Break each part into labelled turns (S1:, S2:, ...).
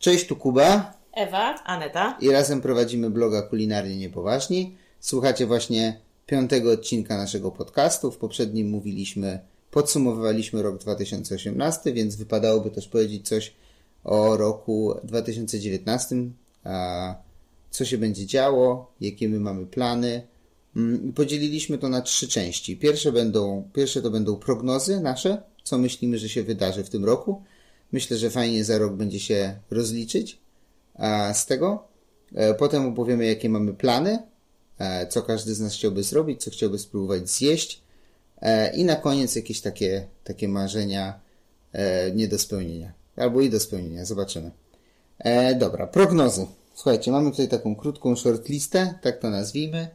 S1: Cześć, tu Kuba
S2: Ewa,
S3: Aneta.
S1: i razem prowadzimy bloga Kulinarnie Niepoważni. Słuchacie właśnie piątego odcinka naszego podcastu. W poprzednim mówiliśmy, podsumowywaliśmy rok 2018, więc wypadałoby też powiedzieć coś o roku 2019, a co się będzie działo, jakie my mamy plany. Mm, Podzieliliśmy to na trzy części. Pierwsze, będą, pierwsze to będą prognozy nasze, co myślimy, że się wydarzy w tym roku. Myślę, że fajnie za rok będzie się rozliczyć z tego. E, Potem opowiemy, jakie mamy plany, e, co każdy z nas chciałby zrobić, co chciałby spróbować zjeść. E, I na koniec jakieś takie, takie marzenia nie do spełnienia. Albo i do spełnienia, zobaczymy. Dobra, prognozy. Słuchajcie, mamy tutaj taką krótką shortlistę, tak to nazwijmy.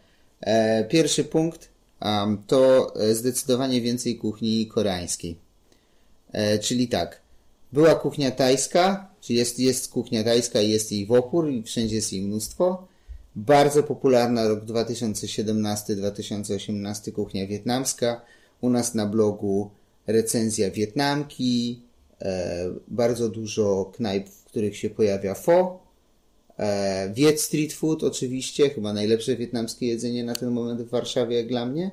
S1: Pierwszy punkt to zdecydowanie więcej kuchni koreańskiej. Czyli tak, była kuchnia tajska, czy jest, jest kuchnia tajska i jest jej w opór i wszędzie jest jej mnóstwo. Bardzo popularna rok 2017-2018 kuchnia wietnamska. U nas na blogu recenzja Wietnamki, e, bardzo dużo knajp, w których się pojawia pho. E, Viet Street Food oczywiście, chyba najlepsze wietnamskie jedzenie na ten moment w Warszawie jak dla mnie.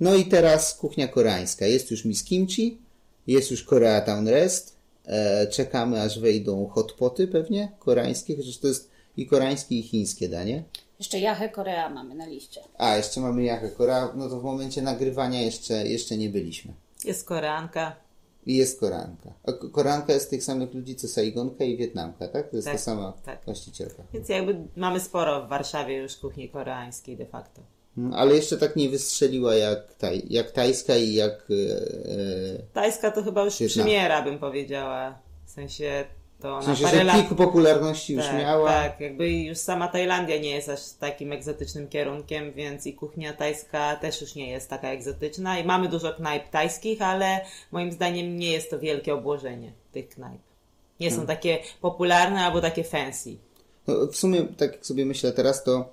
S1: No i teraz kuchnia koreańska. Jest już Miss Kimchi, jest już Koreatown Rest. E, czekamy aż wejdą hotpoty pewnie koreańskie, chociaż to jest i koreańskie i chińskie danie.
S2: jeszcze Jachę Korea mamy na liście.
S1: A, jeszcze mamy Jachę Korea, no to w momencie nagrywania jeszcze, jeszcze nie byliśmy.
S3: Jest Koreanka.
S1: I jest Koreanka. A K- Koreanka jest tych samych ludzi co Saigonka i Wietnamka, tak? To jest
S3: Tak,
S1: ta sama
S3: tak.
S1: właścicielka.
S3: Więc jakby mamy sporo w Warszawie już kuchni koreańskiej de facto.
S1: Mm, Ale jeszcze tak nie wystrzeliła jak, taj, jak tajska i jak... E, e,
S3: Tajska to chyba już
S1: Świetna.
S3: przymiera, bym powiedziała. W sensie to
S1: w
S3: na
S1: sensie,
S3: parę
S1: że
S3: lat...
S1: popularności już
S3: tak,
S1: miała.
S3: tak, jakby już sama Tajlandia nie jest aż takim egzotycznym kierunkiem, więc i kuchnia tajska też już nie jest taka egzotyczna. I mamy dużo knajp tajskich, ale moim zdaniem nie jest to wielkie obłożenie tych knajp. Nie
S1: Hmm.
S3: są takie popularne albo takie fancy.
S1: No, w sumie, tak jak sobie myślę teraz, to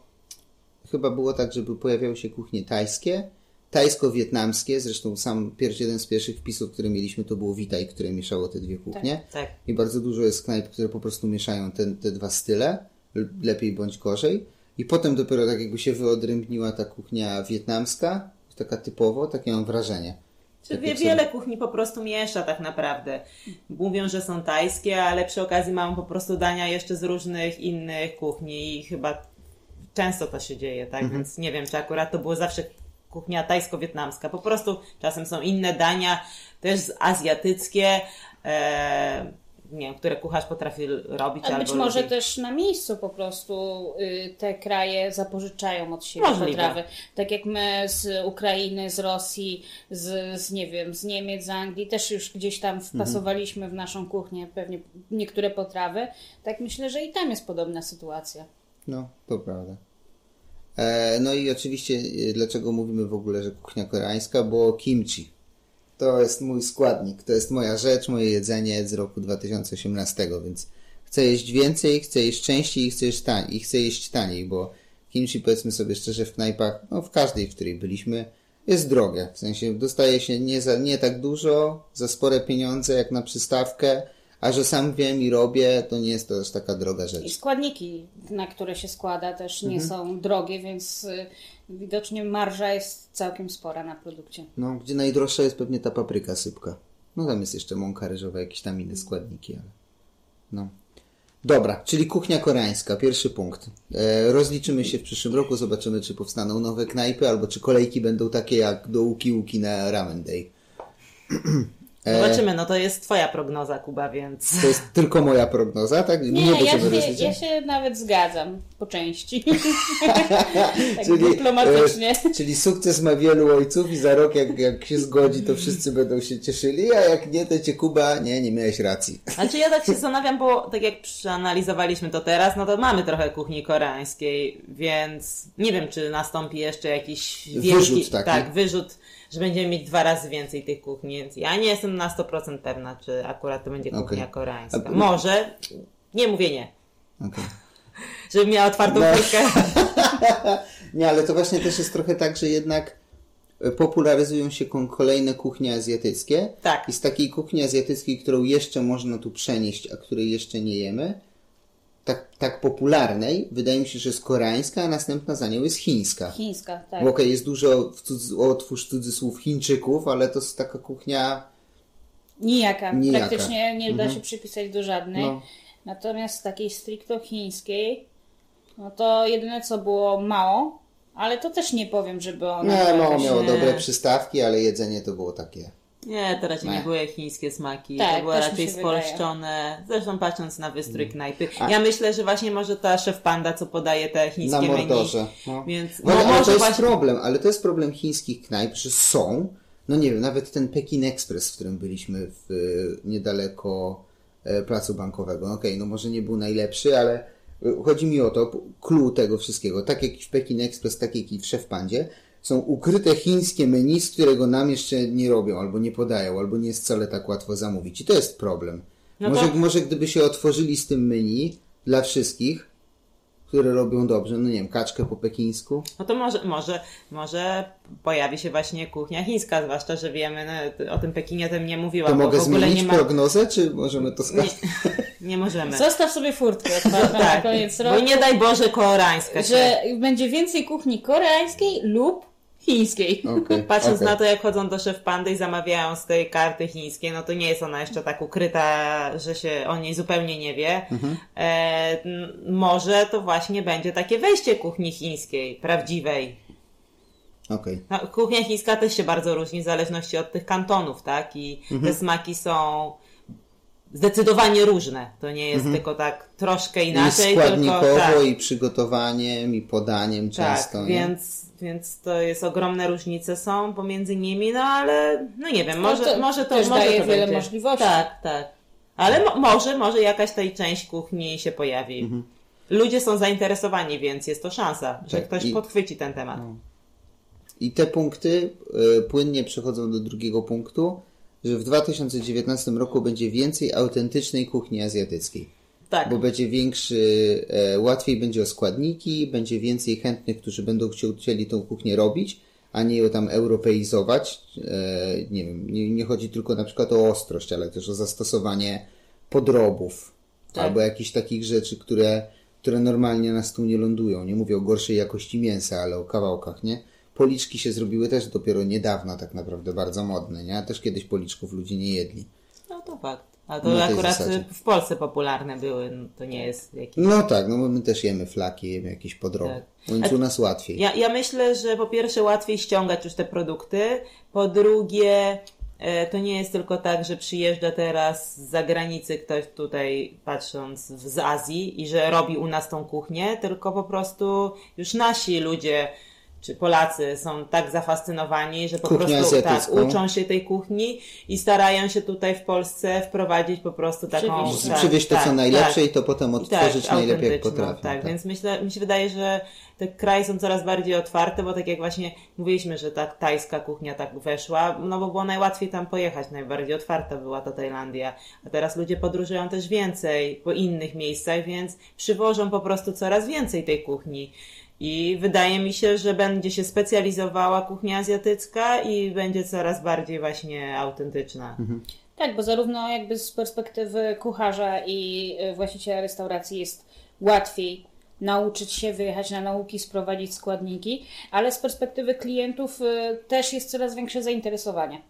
S1: chyba było tak, żeby pojawiały się kuchnie tajskie, tajsko-wietnamskie, zresztą sam pierwszy, jeden z pierwszych wpisów, które mieliśmy, to było Witaj, które mieszało te dwie kuchnie.
S3: Tak.
S1: I bardzo dużo jest knajp, które po prostu mieszają te, te dwa style, lepiej bądź gorzej. I potem dopiero tak jakby się wyodrębniła ta kuchnia wietnamska, taka typowo, takie mam wrażenie.
S3: Czy
S1: Tak
S3: wie,
S1: jak sobie-
S3: wiele kuchni po prostu miesza tak naprawdę. Mówią, że są tajskie, ale przy okazji mamy po prostu dania jeszcze z różnych innych kuchni i chyba często to się dzieje, tak?
S1: Mhm.
S3: Więc nie wiem, czy akurat to było zawsze kuchnia tajsko-wietnamska. Po prostu czasem są inne dania, też azjatyckie, e, nie wiem, które kucharz potrafi robić
S2: A
S3: albo
S2: być może
S3: lubi.
S2: też na miejscu po prostu y, te kraje zapożyczają od siebie
S3: Możliwe.
S2: potrawy. Tak jak my z Ukrainy, z Rosji, z, z nie wiem, z Niemiec, z Anglii też już gdzieś tam wpasowaliśmy w naszą kuchnię pewnie niektóre potrawy. Tak myślę, że i tam jest podobna sytuacja.
S1: No, to prawda. E, no i oczywiście, e, dlaczego mówimy w ogóle, że kuchnia koreańska? Bo kimchi. To jest mój składnik, to jest moja rzecz, moje jedzenie z roku 2018, więc chcę jeść więcej, chcę jeść częściej i chcę jeść taniej, i chcę jeść taniej, bo kimchi, powiedzmy sobie szczerze, w knajpach, no w każdej, w której byliśmy, jest drogie. W sensie dostaje się nie, za, nie tak dużo, za spore pieniądze jak na przystawkę, a że sam wiem i robię, to nie jest to aż taka droga rzecz.
S2: I składniki, na które się składa, też nie
S1: Mhm.
S2: są drogie, więc y, widocznie marża jest całkiem spora na produkcie.
S1: No, gdzie najdroższa jest pewnie ta papryka sypka. No tam jest jeszcze mąka ryżowa, jakieś tam inne składniki, ale... No. Dobra, czyli kuchnia koreańska, pierwszy punkt. E, rozliczymy się w przyszłym roku, zobaczymy, czy powstaną nowe knajpy, albo czy kolejki będą takie jak do Uki Uki na Ramen Day.
S3: Zobaczymy, no to jest twoja prognoza, Kuba, więc...
S1: To jest tylko moja prognoza, tak?
S2: Nie, ja
S1: będziemy
S2: się, ja się nawet zgadzam po części. tak
S1: Czyli,
S2: dyplomatycznie.
S1: e, czyli sukces ma wielu ojców i za rok jak, jak się zgodzi, to wszyscy będą się cieszyli, a jak nie, to cię Kuba, nie, nie miałeś racji.
S3: Znaczy ja tak się zastanawiam, bo tak jak przeanalizowaliśmy to teraz, no to mamy trochę kuchni koreańskiej, więc nie wiem, czy nastąpi jeszcze jakiś wielki
S1: Wyrzut taki.
S3: tak, wyrzut, że będziemy mieć dwa razy więcej tych kuchni. Więc ja nie jestem na 100% pewna, czy akurat to będzie kuchnia
S1: Okej.
S3: koreańska.
S1: A-
S3: Może, nie mówię nie.
S1: Okej.
S3: Żebym miała otwartą
S1: No.
S3: furtkę.
S1: Nie, ale to właśnie też jest trochę tak, że jednak e, popularyzują się kolejne kuchnie azjatyckie.
S3: Tak.
S1: I z takiej kuchni azjatyckiej, którą jeszcze można tu przenieść, a której jeszcze nie jemy, tak, tak popularnej, wydaje mi się, że jest koreańska, a następna za nią jest chińska.
S2: Chińska, tak.
S1: Okej, jest dużo, w cudz- otwórz cudzysłów, Chińczyków, ale to jest taka kuchnia...
S2: Nijaka.
S1: Nijaka.
S2: Praktycznie nie da się przypisać do żadnej.
S1: No.
S2: Natomiast takiej stricto chińskiej, no to jedyne co było mało, ale to też nie powiem, żeby ona
S1: Nie, mało miało dobre przystawki, ale jedzenie to było takie.
S3: Nie, to raczej nie
S1: Nie.
S3: były chińskie smaki,
S2: Tak,
S3: to były raczej
S2: się wydaje.
S3: spolszczone. Zresztą patrząc na wystrój
S1: Mm.
S3: knajpy. Ja myślę, że właśnie może ta szef panda, co podaje te
S1: Na
S3: chińskie menu.
S1: mordorze. No.
S3: Więc
S1: No,
S3: no,
S1: ale to
S3: może
S1: jest
S3: właśnie...
S1: problem, ale to jest problem chińskich knajp, że są, no nie wiem, nawet ten Pekin Express, w którym byliśmy w, e, niedaleko e, placu bankowego. No Okej, no może nie był najlepszy, ale e, chodzi mi o to, clue tego wszystkiego. Tak jak w Pekin Express, tak jak i w Szef Pandzie, są ukryte chińskie menu, z którego nam jeszcze nie robią, albo nie podają, albo nie jest wcale tak łatwo zamówić. I to jest problem.
S3: No
S1: może,
S3: to-
S1: może gdyby się otworzyli z tym menu dla wszystkich, które robią dobrze, no nie wiem, kaczkę po pekińsku,
S3: No to może, może, może pojawi się właśnie kuchnia chińska, zwłaszcza, że wiemy, no, o tym Pekinie tym nie mówiłam,
S1: To
S3: bo
S1: mogę
S3: w ogóle
S1: zmienić
S3: nie ma...
S1: prognozę, czy możemy to
S3: Nie,
S1: skazać?
S3: nie możemy.
S2: Zostaw sobie furtkę otwartą na
S3: Tak,
S2: koniec
S3: bo
S2: roku,
S3: nie daj Boże koreańska się.
S2: że będzie więcej kuchni koreańskiej lub chińskiej.
S1: Okej,
S3: Patrząc
S1: okej.
S3: na to, jak chodzą do szef pandy i zamawiają z tej karty chińskiej, no to nie jest ona jeszcze tak ukryta, że się o niej zupełnie nie wie.
S1: Mhm.
S3: E, może to właśnie będzie takie wejście kuchni chińskiej, prawdziwej.
S1: Okej.
S3: No, kuchnia chińska też się bardzo różni w zależności od tych kantonów, tak? I
S1: Mhm.
S3: te smaki są zdecydowanie różne. To nie jest tylko tak troszkę
S1: I
S3: inaczej,
S1: składnikowo,
S3: tylko tak.
S1: i przygotowaniem, i podaniem
S3: Tak,
S1: często, nie?
S3: więc, więc to jest ogromne różnice są pomiędzy nimi, no ale no nie wiem, może
S2: to
S3: może to
S2: też
S3: może
S2: daje
S3: to
S2: wiele
S3: będzie.
S2: możliwości.
S3: Tak, tak. Ale mo- może, może jakaś tej część kuchni się pojawi. Ludzie są zainteresowani, więc jest to szansa, że
S1: Tak,
S3: ktoś
S1: i-
S3: podchwyci ten temat.
S1: I te punkty y, płynnie przechodzą do drugiego punktu, że w 2019 roku będzie więcej autentycznej kuchni azjatyckiej.
S3: Tak.
S1: Bo będzie większy, e, łatwiej będzie o składniki, będzie więcej chętnych, którzy będą chcieli, tą kuchnię robić, a nie ją tam europeizować. E, nie wiem, nie, nie chodzi tylko na przykład o ostrość, ale też o zastosowanie podrobów
S3: Tak.
S1: albo jakichś takich rzeczy, które, które normalnie na stół nie lądują. Nie mówię o gorszej jakości mięsa, ale o kawałkach, nie? Policzki się zrobiły też dopiero niedawno tak naprawdę bardzo modne, nie? Też kiedyś policzków ludzie nie jedli.
S3: No to fakt. A to akurat
S1: zasadzie.
S3: w Polsce popularne były, no to nie jest jakiś...
S1: No tak, no my też jemy flaki, jemy jakieś podroby.
S3: Tak. A-
S1: u nas łatwiej.
S3: Ja, ja myślę, że po pierwsze łatwiej ściągać już te produkty, po drugie e, to nie jest tylko tak, że przyjeżdża teraz z zagranicy ktoś tutaj patrząc z Azji i że robi u nas tą kuchnię, tylko po prostu już nasi ludzie czy Polacy są tak zafascynowani, że po
S1: Kuchnią
S3: prostu tak, uczą się tej kuchni i starają się tutaj w Polsce wprowadzić po prostu taką...
S2: Przywieźć.
S3: tak,
S1: Przywieźć to, co
S3: tak,
S1: najlepsze
S3: tak.
S1: i to potem
S3: I
S1: odtworzyć najlepiej, jak
S3: autentyczną,
S1: potrafią.
S3: Tak,
S1: tak.
S3: więc myślę, mi się wydaje, że te kraje są coraz bardziej otwarte, bo tak jak właśnie mówiliśmy, że ta tajska kuchnia tak weszła, no bo było najłatwiej tam pojechać, najbardziej otwarta była ta Tajlandia, a teraz ludzie podróżują też więcej po innych miejscach, więc przywożą po prostu coraz więcej tej kuchni. I wydaje mi się, że będzie się specjalizowała kuchnia azjatycka i będzie coraz bardziej właśnie autentyczna.
S1: Mhm.
S2: Tak, bo zarówno jakby z perspektywy kucharza i y, właściciela restauracji jest łatwiej nauczyć się, wyjechać na nauki, sprowadzić składniki, ale z perspektywy klientów y, też jest coraz większe zainteresowanie.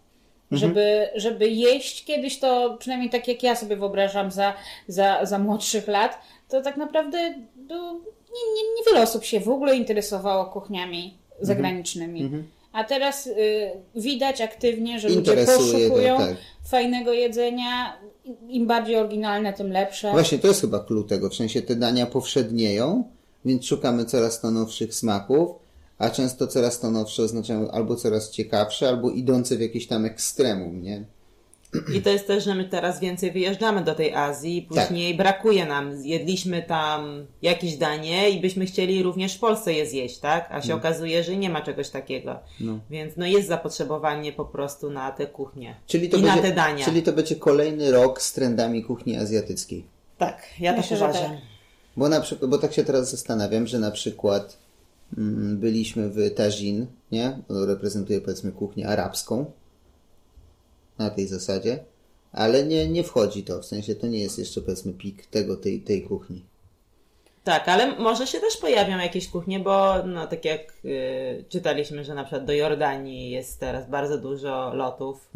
S2: Żeby, żeby jeść kiedyś to, przynajmniej tak jak ja sobie wyobrażam za, za, za młodszych lat, to tak naprawdę no, nie, nie, niewiele osób się w ogóle interesowało kuchniami zagranicznymi. A teraz y, widać aktywnie, że ludzie
S1: Interesuje,
S2: poszukują
S1: tak, tak.
S2: fajnego jedzenia. Im bardziej oryginalne, tym lepsze.
S1: Właśnie to jest chyba clue tego, w sensie te dania powszednieją, więc szukamy coraz to nowszych smaków, a często coraz to nowsze oznaczają albo coraz ciekawsze, albo idące w jakieś tam ekstremum, nie?
S3: I to jest też, że my teraz więcej wyjeżdżamy do tej Azji, później brakuje nam, jedliśmy tam jakieś danie i byśmy chcieli również w Polsce je zjeść, tak? A się okazuje, że nie ma czegoś takiego. Więc no jest zapotrzebowanie po prostu na te kuchnie
S1: Czyli to,
S3: i
S1: będzie,
S3: na te dania.
S1: czyli to będzie kolejny rok z trendami kuchni azjatyckiej.
S3: Tak, ja
S2: Myślę,
S3: tak
S2: że
S3: uważam.
S2: tak.
S1: Bo, na przykład, bo tak się teraz zastanawiam, że na przykład mm, byliśmy w Tajin, nie? On reprezentuje powiedzmy kuchnię arabską na tej zasadzie, ale nie, nie wchodzi to, w sensie to nie jest jeszcze powiedzmy pik tego, tej, tej kuchni.
S3: Tak, ale może się też pojawią jakieś kuchnie, bo no tak jak y, czytaliśmy, że na przykład do Jordanii jest teraz bardzo dużo lotów,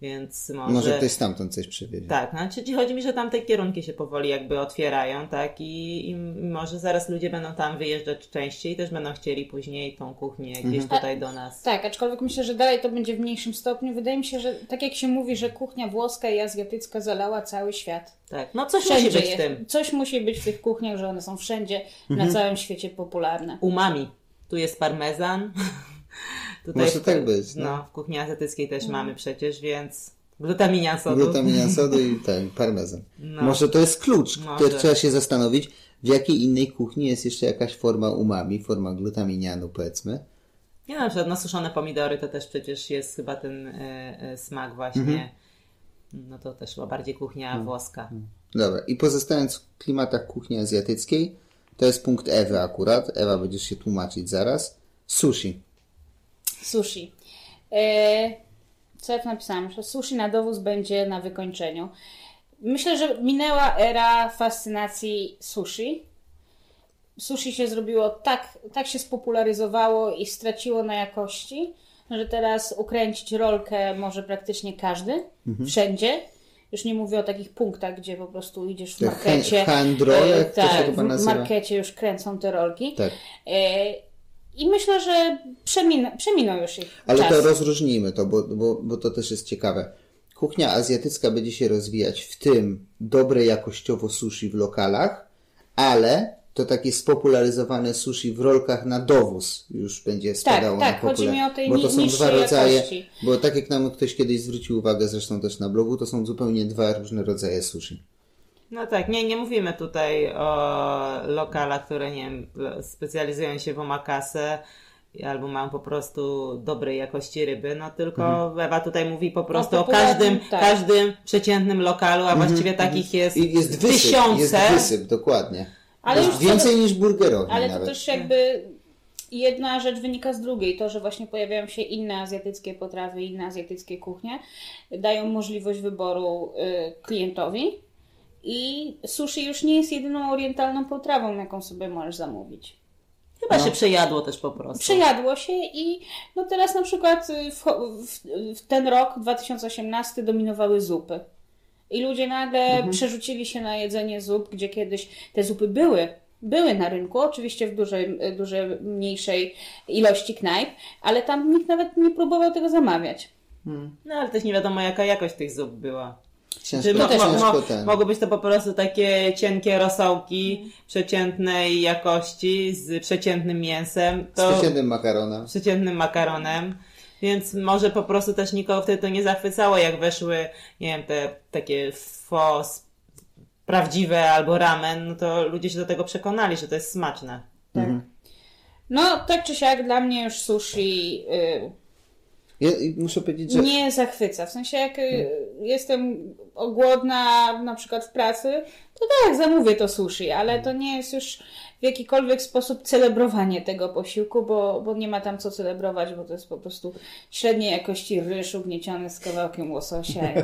S3: więc może...
S1: Może ktoś stamtąd coś przywiezie.
S3: Tak, znaczy chodzi mi, że tam te kierunki się powoli jakby otwierają, tak, i, i może zaraz ludzie będą tam wyjeżdżać częściej i też będą chcieli później tą kuchnię gdzieś tutaj do nas.
S2: Tak, aczkolwiek myślę, że dalej to będzie w mniejszym stopniu. Wydaje mi się, że tak jak się mówi, że kuchnia włoska i azjatycka zalała cały świat.
S3: Tak, no coś
S2: Wszędzie
S3: musi być w tym.
S2: Coś musi być w tych kuchniach, że one są wszędzie
S1: Mhm.
S2: na całym świecie popularne.
S3: Umami. Tu jest parmezan. Tutaj
S1: Może
S3: w-
S1: tak być, no.
S3: No, w kuchni azjatyckiej też mamy przecież, więc glutaminian sodu.
S1: Glutaminian sodu i ten parmezan.
S3: No.
S1: Może to jest klucz, który trzeba się zastanowić, w jakiej innej kuchni jest jeszcze jakaś forma umami, forma glutaminianu powiedzmy.
S3: Nie na przykład nasuszone pomidory to też przecież jest chyba ten e, e, smak właśnie.
S1: Mhm.
S3: No to też chyba bardziej kuchnia włoska.
S1: Dobra, i pozostając w klimatach kuchni azjatyckiej, to jest punkt Ewy akurat. Ewa, będziesz się tłumaczyć zaraz. Sushi.
S2: Sushi. E, co ja tu napisałam? Że sushi na dowóz będzie na wykończeniu. Myślę, że minęła era fascynacji sushi. Sushi się zrobiło tak, tak się spopularyzowało i straciło na jakości, że teraz ukręcić rolkę może praktycznie każdy, wszędzie. Już nie mówię o takich punktach, gdzie po prostu idziesz w markecie.
S1: hand- handrole,
S2: e,
S1: jak to się
S2: tak,
S1: chyba
S2: w markecie już kręcą te rolki.
S1: Tak.
S2: E, I myślę, że przemin- przeminął już ich
S1: Ale
S2: czas.
S1: to rozróżnijmy to, bo, bo, bo to też jest ciekawe. Kuchnia azjatycka będzie się rozwijać w tym dobre jakościowo sushi w lokalach, ale to takie spopularyzowane sushi w rolkach na dowóz już będzie spadało
S2: tak,
S1: na
S2: chodzi mi o tej
S1: Bo to są dwa rodzaje,
S2: jakości.
S1: bo tak jak nam ktoś kiedyś zwrócił uwagę, zresztą też na blogu, to są zupełnie dwa różne rodzaje sushi.
S3: No tak, nie, nie mówimy tutaj o lokalach, które nie wiem, specjalizują się w omakase albo mają po prostu dobrej jakości ryby, no tylko Ewa tutaj mówi po prostu o
S2: popularnym,
S3: każdym,
S2: tak.
S3: każdym przeciętnym lokalu, a właściwie takich jest,
S1: I jest wysyp,
S3: tysiące.
S1: jest wysyp, dokładnie.
S2: Ale
S1: Jest
S2: już
S1: więcej niż burgerowi
S2: Ale to
S1: nawet.
S2: też jakby jedna rzecz wynika z drugiej. To, że właśnie pojawiają się inne azjatyckie potrawy, inne azjatyckie kuchnie, dają możliwość wyboru y, klientowi. I sushi już nie jest jedyną orientalną potrawą, jaką sobie możesz zamówić.
S3: Chyba się przejadło też po prostu.
S2: Przejadło się i no teraz na przykład w, w, w ten rok 2018 dominowały zupy. I ludzie nagle przerzucili się na jedzenie zup, gdzie kiedyś te zupy były. Były na rynku, oczywiście w dużej, dużej mniejszej ilości knajp, ale tam nikt nawet nie próbował tego zamawiać.
S3: No ale też nie wiadomo jaka jakość tych zup była.
S1: Ciężko, ciężko
S3: mo-
S1: ten.
S3: mogły być to po prostu takie cienkie rosołki przeciętnej jakości z przeciętnym mięsem,
S1: Z
S3: to
S1: przeciętnym makaronem.
S3: przeciętnym makaronem. Więc może po prostu też nikogo wtedy to nie zachwycało, jak weszły, nie wiem, te takie fos prawdziwe albo ramen, no to ludzie się do tego przekonali, że to jest smaczne.
S2: Tak. No, tak czy siak, dla mnie już sushi y,
S1: Ja, muszę powiedzieć, że
S2: nie zachwyca. W sensie, jak y, jestem głodna na przykład w pracy, to tak, zamówię to sushi, ale to nie jest już w jakikolwiek sposób celebrowanie tego posiłku, bo, bo nie ma tam co celebrować, bo to jest po prostu średniej jakości ryż ugnieciony z kawałkiem łososia.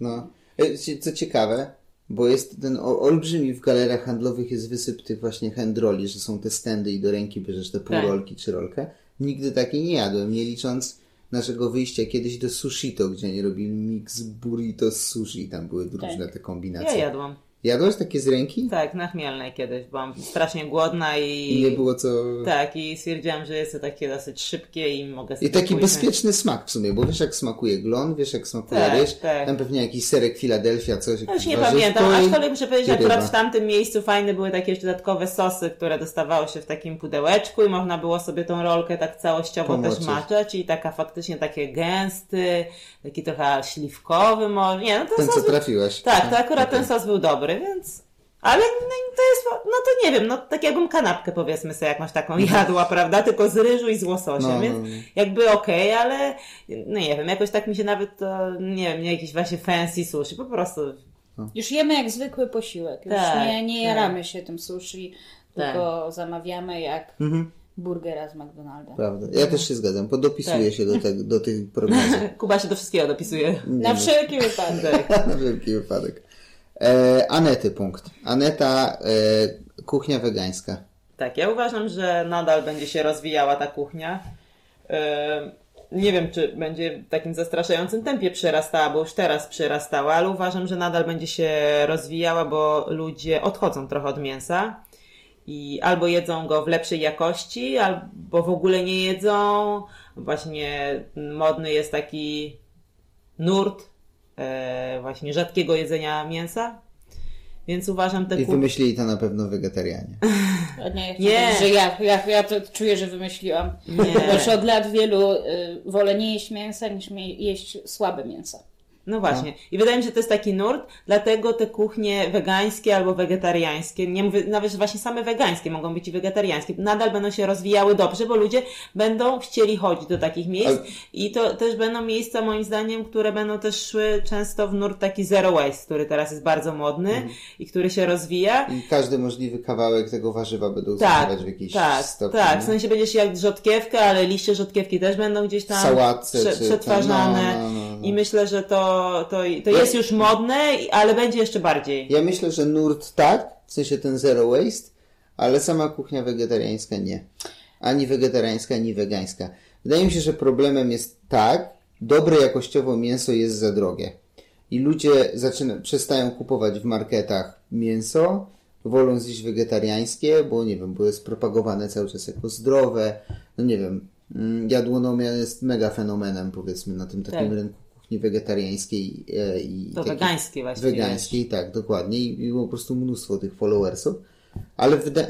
S1: No. E, Co ciekawe, bo jest ten olbrzymi w galeriach handlowych jest wysyp tych właśnie handroli, że są te stędy i do ręki bierzesz te półrolki czy rolkę. Nigdy takiej nie jadłem, nie licząc naszego wyjścia kiedyś do Sushito, gdzie oni robili mix burrito z sushi. Tam były różne te
S3: Ja
S1: kombinacje.
S3: jadłam.
S1: Jadłeś takie z ręki?
S3: Tak, na chmielnej kiedyś. Byłam strasznie głodna i...
S1: I nie było co...
S3: Tak, i stwierdziłam, że jest to takie dosyć szybkie i mogę sobie
S1: I taki bezpieczny smak w sumie, bo wiesz jak smakuje glon, wiesz jak smakuje
S3: Tak,
S1: ryż,
S3: tak.
S1: tam pewnie jakiś serek Philadelphia, coś,
S3: No już nie pamiętam,
S1: i-
S3: aczkolwiek muszę powiedzieć, że akurat w tamtym miejscu fajne były takie jeszcze dodatkowe sosy, które dostawało się w takim pudełeczku i można było sobie tą rolkę tak całościowo
S1: Pomoczyć.
S3: też maczać i taka faktycznie takie gęsty, taki trochę śliwkowy może, nie, no ten,
S1: Ten
S3: sos
S1: co trafiłaś.
S3: Tak, to akurat ten sos był dobry, więc... Ale no, to jest, no to nie wiem, no tak jakbym kanapkę powiedzmy sobie jakąś taką jadła, prawda, tylko z ryżu i z łososiem,
S1: No, no,
S3: więc
S1: no.
S3: jakby okej, ale no nie wiem, jakoś tak mi się nawet to, nie wiem, nie jakiś właśnie fancy sushi, po prostu
S2: Już jemy jak zwykły posiłek. Już
S3: Tak,
S2: nie, nie
S3: tak.
S2: jaramy się tym sushi, tylko zamawiamy jak
S1: Mhm.
S2: burgera z McDonalda.
S1: Prawda. Ja też się zgadzam, podopisuję
S3: Tak.
S1: się do, te, do tych prognozów.
S3: Kuba się do wszystkiego dopisuje.
S2: Na wszelki wypadek.
S3: Tak.
S1: Na wielki wypadek. E, Anety punkt. Aneta, e, kuchnia wegańska.
S3: Tak, ja uważam, że nadal będzie się rozwijała ta kuchnia. Yy, Nie wiem, czy będzie w takim zastraszającym tempie przyrastała, bo już teraz przyrastała, ale uważam, że nadal będzie się rozwijała, bo ludzie odchodzą trochę od mięsa i albo jedzą go w lepszej jakości, albo w ogóle nie jedzą. Właśnie modny jest taki nurt e, właśnie rzadkiego jedzenia mięsa. Więc uważam te
S1: I wymyślili to na pewno wegetarianie.
S2: Nie, ja
S3: Nie.
S2: nie. że ja, ja, ja to czuję, że wymyśliłam.
S3: Nie.
S2: Już od lat wielu y, wolę nie jeść mięsa, niż jeść słabe mięsa.
S3: No właśnie. I wydaje mi się, że to jest taki nurt, dlatego te kuchnie wegańskie albo wegetariańskie, nie mówię, nawet że właśnie same wegańskie mogą być i wegetariańskie, nadal będą się rozwijały dobrze, bo ludzie będą chcieli chodzić do takich miejsc
S1: Ale-
S3: i to też będą miejsca, moim zdaniem, które będą też szły często w nurt taki zero waste, który teraz jest bardzo modny
S1: Mhm.
S3: i który się rozwija.
S1: I każdy możliwy kawałek tego warzywa będą
S3: Tak,
S1: w jakiś
S3: tak,
S1: stopniu.
S3: tak. W sensie będziesz jak rzodkiewkę, ale liście rzodkiewki też będą gdzieś tam
S1: Sałatce
S3: prze-
S1: tam,
S3: przetwarzane.
S1: no, no, no, no.
S3: I myślę, że to, to, to jest już modne, ale będzie jeszcze bardziej.
S1: Ja myślę, że nurt tak, w sensie ten zero waste, ale sama kuchnia wegetariańska nie. Ani wegetariańska, ani wegańska. Wydaje mi się, że problemem jest tak, dobre jakościowo mięso jest za drogie. I ludzie zaczyna, przestają kupować w marketach mięso, wolą zjeść wegetariańskie, bo nie wiem, bo jest propagowane cały czas jako zdrowe. No nie wiem, mm, jadłonomia jest mega fenomenem powiedzmy na tym takim
S3: Tak.
S1: rynku kuchni wegetariańskiej e, i
S3: To
S1: takiej-
S3: wegańskie właściwie.
S1: Wegańskiej, tak, dokładnie. I, I było po prostu mnóstwo tych followersów. Ale wyda...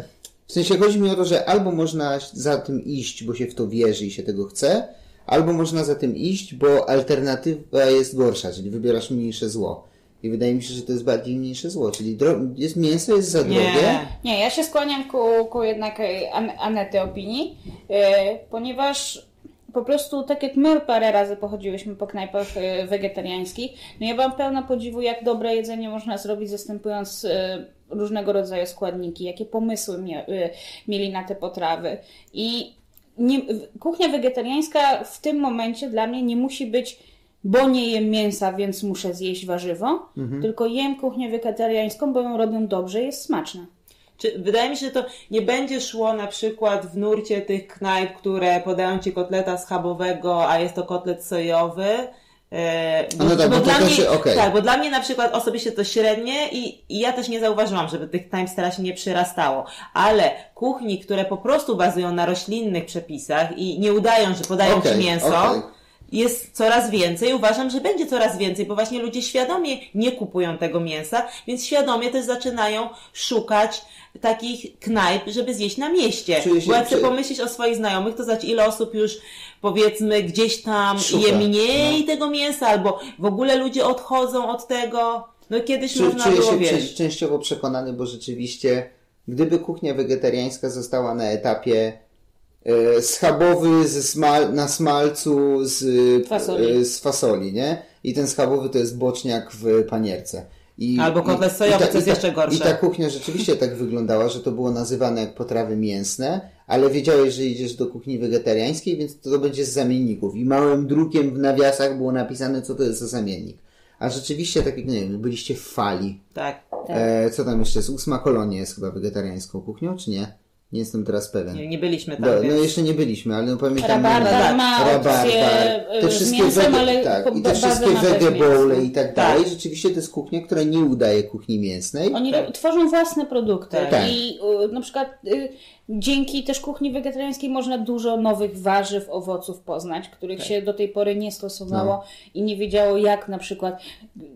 S1: w sensie chodzi mi o to, że albo można za tym iść, bo się w to wierzy i się tego chce, albo można za tym iść, bo alternatywa jest gorsza, czyli wybierasz mniejsze zło. I wydaje mi się, że to jest bardziej mniejsze zło, czyli dro... jest, mięso jest za drogie.
S3: Nie.
S2: Nie, ja się skłaniam ku, ku jednak e, An Anety opinii, e, ponieważ po prostu tak jak my parę razy pochodziłyśmy po knajpach e, wegetariańskich, no ja mam pełno podziwu, jak dobre jedzenie można zrobić zastępując e, różnego rodzaju składniki, jakie pomysły e, mieli na te potrawy. I nie, kuchnia wegetariańska w tym momencie dla mnie nie musi być, bo nie jem mięsa, więc muszę zjeść warzywo, tylko jem kuchnię wegetariańską, bo ją robią dobrze jest smaczna.
S3: Czy, wydaje mi się, że to nie będzie szło na przykład w nurcie tych knajp, które podają ci kotleta schabowego, a jest to kotlet sojowy. E,
S1: A no tak, bo
S3: dla tak, bo dla mnie na przykład osobiście to średnie i, i ja też nie zauważyłam, żeby tych knajp teraz się nie przyrastało. Ale kuchni, które po prostu bazują na roślinnych przepisach i nie udają, że podają
S1: Okej,
S3: ci mięso,
S1: okej.
S3: Jest coraz więcej. Uważam, że będzie coraz więcej, bo właśnie ludzie świadomie nie kupują tego mięsa, więc świadomie też zaczynają szukać takich knajp, żeby zjeść na mieście.
S1: Się-
S3: bo jak pomyślisz o swoich znajomych, to zobacz ile osób już powiedzmy gdzieś tam
S1: Szuka,
S3: je mniej
S1: no.
S3: tego mięsa, albo w ogóle ludzie odchodzą od tego. No kiedyś
S1: Czu,
S3: można
S1: czuję
S3: było,
S1: się
S3: wiesz...
S1: częściowo przekonany, bo rzeczywiście, gdyby kuchnia wegetariańska została na etapie schabowy ze smal, na smalcu z
S2: Fasoli.
S1: e, z fasoli, nie? I ten schabowy to jest boczniak w panierce. I,
S3: Albo kotlet sojowy, co jest jeszcze gorsze.
S1: I ta kuchnia rzeczywiście tak wyglądała, że to było nazywane jak potrawy mięsne, ale wiedziałeś, że idziesz do kuchni wegetariańskiej, więc to będzie z zamienników. I małym drukiem w nawiasach było napisane, co to jest za zamiennik. A rzeczywiście, tak jak nie wiem, byliście w fali.
S3: Tak.
S1: E, co tam jeszcze jest? Ósma kolonia jest chyba wegetariańską kuchnią, czy nie? Nie jestem teraz pewien.
S3: Nie, nie byliśmy tam,
S1: No,
S3: więc...
S1: no jeszcze nie byliśmy, ale no pamiętam...
S2: Rabarbar ma
S1: rabarbar, te
S2: z
S1: wszystkie
S2: mięsem,
S1: wege-
S2: ale
S1: tak, i te wszystkie
S2: ma bez
S1: wege
S2: mięsa.
S1: bowle i tak
S3: Tak.
S1: dalej. Rzeczywiście to jest kuchnia, która nie udaje kuchni mięsnej.
S2: Oni ro- tworzą własne produkty
S3: Tak.
S2: i y, na przykład y, dzięki też kuchni wegetariańskiej można dużo nowych warzyw, owoców poznać, których
S1: Tak.
S2: się do tej pory nie stosowało
S1: No.
S2: i nie wiedziało jak na przykład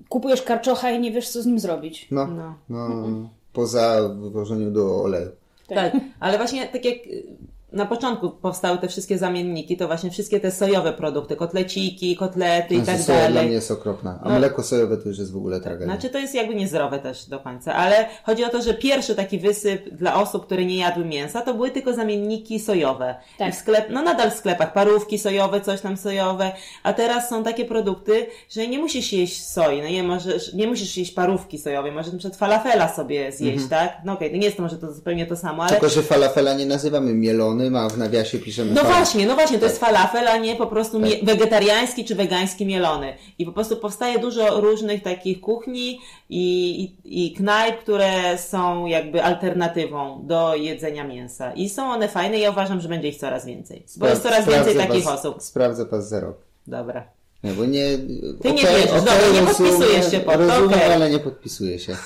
S2: kupujesz karczocha i nie wiesz co z nim zrobić.
S1: No,
S3: No.
S1: no. poza wywożeniu do oleju.
S3: Tak, ale właśnie tak jak y, na początku powstały te wszystkie zamienniki, to właśnie wszystkie te sojowe produkty, kotleciki, kotlety i
S1: Znaczy,
S3: tak
S1: soja dla mnie
S3: dalej.
S1: jest okropna, a
S3: No.
S1: mleko sojowe to już jest w ogóle tragedia.
S3: Znaczy to jest jakby niezdrowe też do końca, ale chodzi o to, że pierwszy taki wysyp dla osób, które nie jadły mięsa, to były tylko zamienniki sojowe.
S2: Tak.
S3: I w sklep, no nadal w sklepach parówki sojowe, coś tam sojowe, a teraz są takie produkty, że nie musisz jeść soi, no nie możesz, nie musisz jeść parówki sojowej, możesz na przykład falafela sobie zjeść, tak? No okej, to nie jest to może to zupełnie to samo, ale
S1: Tylko, że falafela nie nazywamy mieloną, mielony, a w nawiasie piszemy
S3: No
S1: falafel.
S3: właśnie, no właśnie, to jest falafel, a nie po prostu mie- wegetariański czy wegański mielony. I po prostu powstaje dużo różnych takich kuchni i, i, i knajp, które są jakby alternatywą do jedzenia mięsa. I są one fajne i ja uważam, że będzie ich coraz więcej. Bo jest coraz więcej
S1: Sprawdzę
S3: takich
S1: was,
S3: osób.
S1: Sprawdzę was za rok.
S3: Dobra.
S1: Nie, bo nie...
S3: Ty nie
S1: okej,
S3: wierzysz,
S1: okej,
S3: dobra, nie
S1: rozumiem,
S3: podpisujesz się pod to,
S1: Rozumiem,
S3: okej.
S1: ale nie podpisuję się.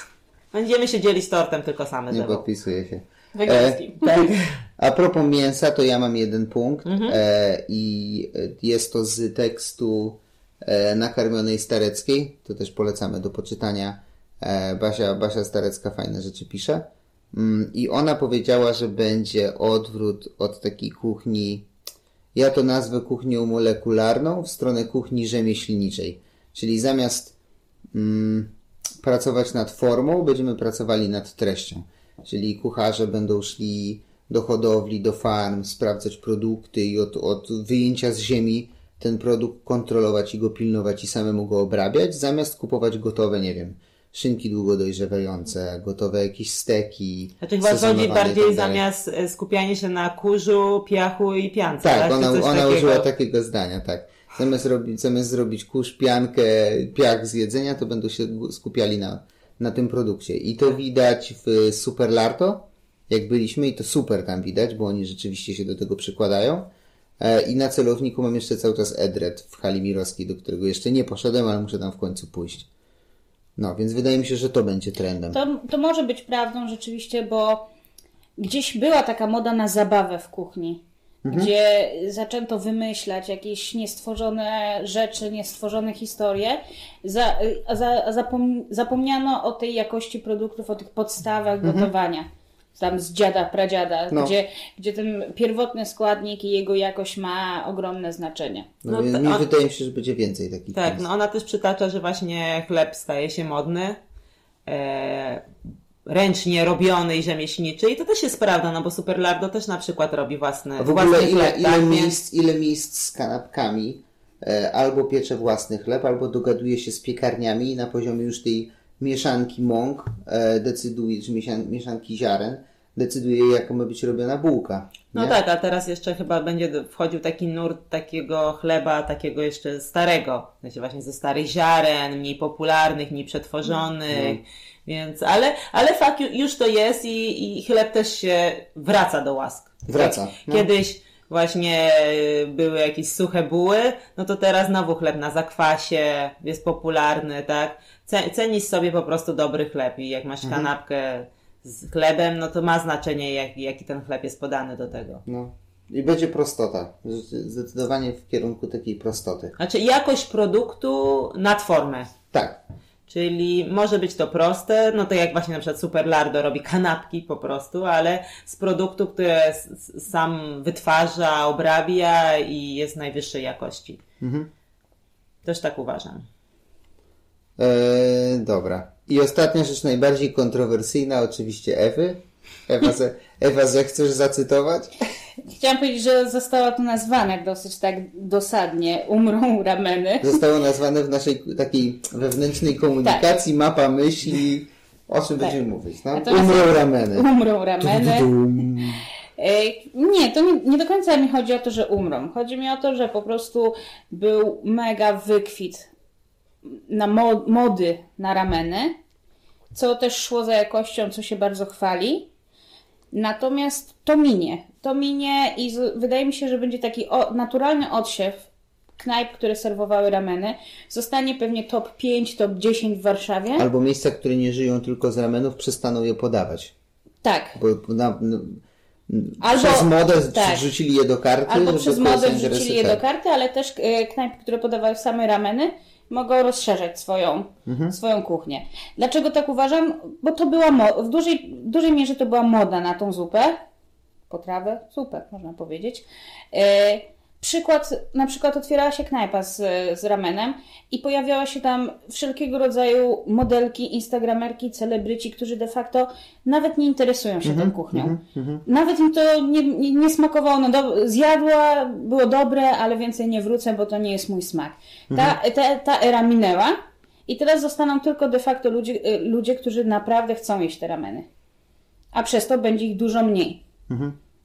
S3: Będziemy się dzielić tortem tylko same
S1: Nie podpisuję się. E, tak. A propos mięsa, to ja mam jeden punkt
S3: Mhm.
S1: e, i jest to z tekstu e, nakarmionej Stareckiej. To też polecamy do poczytania. E, Basia, Basia Starecka fajne rzeczy pisze. Mm, I ona powiedziała, że będzie odwrót od takiej kuchni, ja to nazwę kuchnią molekularną, w stronę kuchni rzemieślniczej. Czyli zamiast mm, pracować nad formą, będziemy pracowali nad treścią. Czyli kucharze będą szli do hodowli, do farm, sprawdzać produkty i od, od wyjęcia z ziemi ten produkt kontrolować i go pilnować i samemu go obrabiać, zamiast kupować gotowe, nie wiem, szynki długo dojrzewające, gotowe jakieś steki.
S3: Znaczy chyba chodzi bardziej
S1: tak dalej.
S3: zamiast e, skupiania się na kurzu, piachu i piance.
S1: Tak,
S3: Czy
S1: ona, ona
S3: takiego?
S1: użyła takiego zdania, tak. Zamiast, robić, zamiast zrobić kurz, piankę, piach z jedzenia, to będą się skupiali na, na tym produkcie. I to widać w Super Larto, jak byliśmy, i to super tam widać, bo oni rzeczywiście się do tego przykładają. E, I na celowniku mam jeszcze cały czas Edred w hali Mirowskiej, do którego jeszcze nie poszedłem, ale muszę tam w końcu pójść. No, więc wydaje mi się, że to będzie trendem.
S2: To, to może być prawdą rzeczywiście, bo gdzieś była taka moda na zabawę w kuchni, gdzie zaczęto wymyślać jakieś niestworzone rzeczy, niestworzone historie, za, a, za, zapom, zapomniano o tej jakości produktów, o tych podstawach gotowania. Tam z dziada, pradziada,
S1: No.
S2: gdzie, gdzie ten pierwotny składnik i jego jakość ma ogromne znaczenie.
S1: No,
S3: No
S1: mi
S3: a-
S1: wydaje mi się, że będzie więcej takich
S3: Tak, no ona też przytacza, że właśnie chleb staje się modny, e, ręcznie robiony i rzemieślniczy i to też jest prawda, no bo Superlardo też na przykład robi własne
S1: A w ogóle
S3: własny
S1: ile,
S3: chleb,
S1: ile,
S3: tak,
S1: miejsc, ile miejsc z kanapkami e, albo piecze własny chleb, albo dogaduje się z piekarniami i na poziomie już tej mieszanki mąk e, decyduje, czy mieszan, mieszanki ziaren, decyduje jaka ma być robiona bułka.
S3: No
S1: nie?
S3: tak, a teraz jeszcze chyba będzie wchodził taki nurt takiego chleba, takiego jeszcze starego, sensie właśnie ze starych ziaren, mniej popularnych, mniej przetworzonych,
S1: No.
S3: Więc, ale, ale fakt ju- już to jest i, i chleb też się wraca do łask.
S1: Wraca, no.
S3: Kiedyś właśnie y, były jakieś suche buły, no to teraz znowu chleb na zakwasie jest popularny, tak? Ce- Cenisz sobie po prostu dobry chleb i jak masz
S1: Mhm.
S3: kanapkę z chlebem, no to ma znaczenie jak, jaki ten chleb jest podany do tego.
S1: No. I będzie prostota. Zdecydowanie w kierunku takiej prostoty.
S3: Znaczy jakość produktu nad formę.
S1: Tak.
S3: Czyli może być to proste, no to jak właśnie na przykład Superlardo robi kanapki po prostu, ale z produktu, które sam wytwarza, obrabia i jest najwyższej jakości.
S1: Mhm.
S3: Też tak uważam.
S1: E, dobra. I ostatnia rzecz najbardziej kontrowersyjna, oczywiście Ewy. Ewa, ze, Ewa zechcesz zacytować?
S2: Chciałam powiedzieć, że została to nazwane dosyć tak dosadnie, umrą rameny.
S1: Zostało nazwane w naszej takiej wewnętrznej komunikacji mapa myśli, o czym będziemy mówić. No? Umrą rameny.
S2: Umrą rameny.
S1: Dum.
S2: E, Nie, to nie, nie do końca mi chodzi o to, że umrą. Chodzi mi o to, że po prostu był mega wykwit na mo- mody na rameny, co też szło za jakością, co się bardzo chwali. Natomiast to minie. To minie i z, wydaje mi się, że będzie taki o, naturalny odsiew knajp, które serwowały rameny. Zostanie pewnie top 5, top 10 w Warszawie.
S1: Albo miejsca, które nie żyją tylko z ramenów, przestaną je podawać.
S2: Tak.
S1: Bo na, no,
S2: Albo-
S1: przez modę
S2: tak.
S1: wrzucili je do karty.
S2: Albo
S1: żeby
S2: przez modę wrzucili je do
S1: tak.
S2: karty, ale też e, knajpy, które podawały same rameny, mogą rozszerzać swoją,
S1: Mhm.
S2: swoją kuchnię. Dlaczego tak uważam? Bo to była w dużej, w dużej mierze to była moda na tą zupę, potrawę, zupę można powiedzieć. E, przykład, na przykład otwierała się knajpa z, z ramenem i pojawiała się tam wszelkiego rodzaju modelki, instagramerki, celebryci, którzy de facto nawet nie interesują się
S1: Mhm,
S2: tą kuchnią. Nawet im to nie, nie, nie smakowało. No do, zjadła, było dobre, ale więcej nie wrócę, bo to nie jest mój smak. Ta, ta, ta era minęła i teraz zostaną tylko de facto ludzie, y, ludzie, którzy naprawdę chcą jeść te rameny. A przez to będzie ich dużo mniej.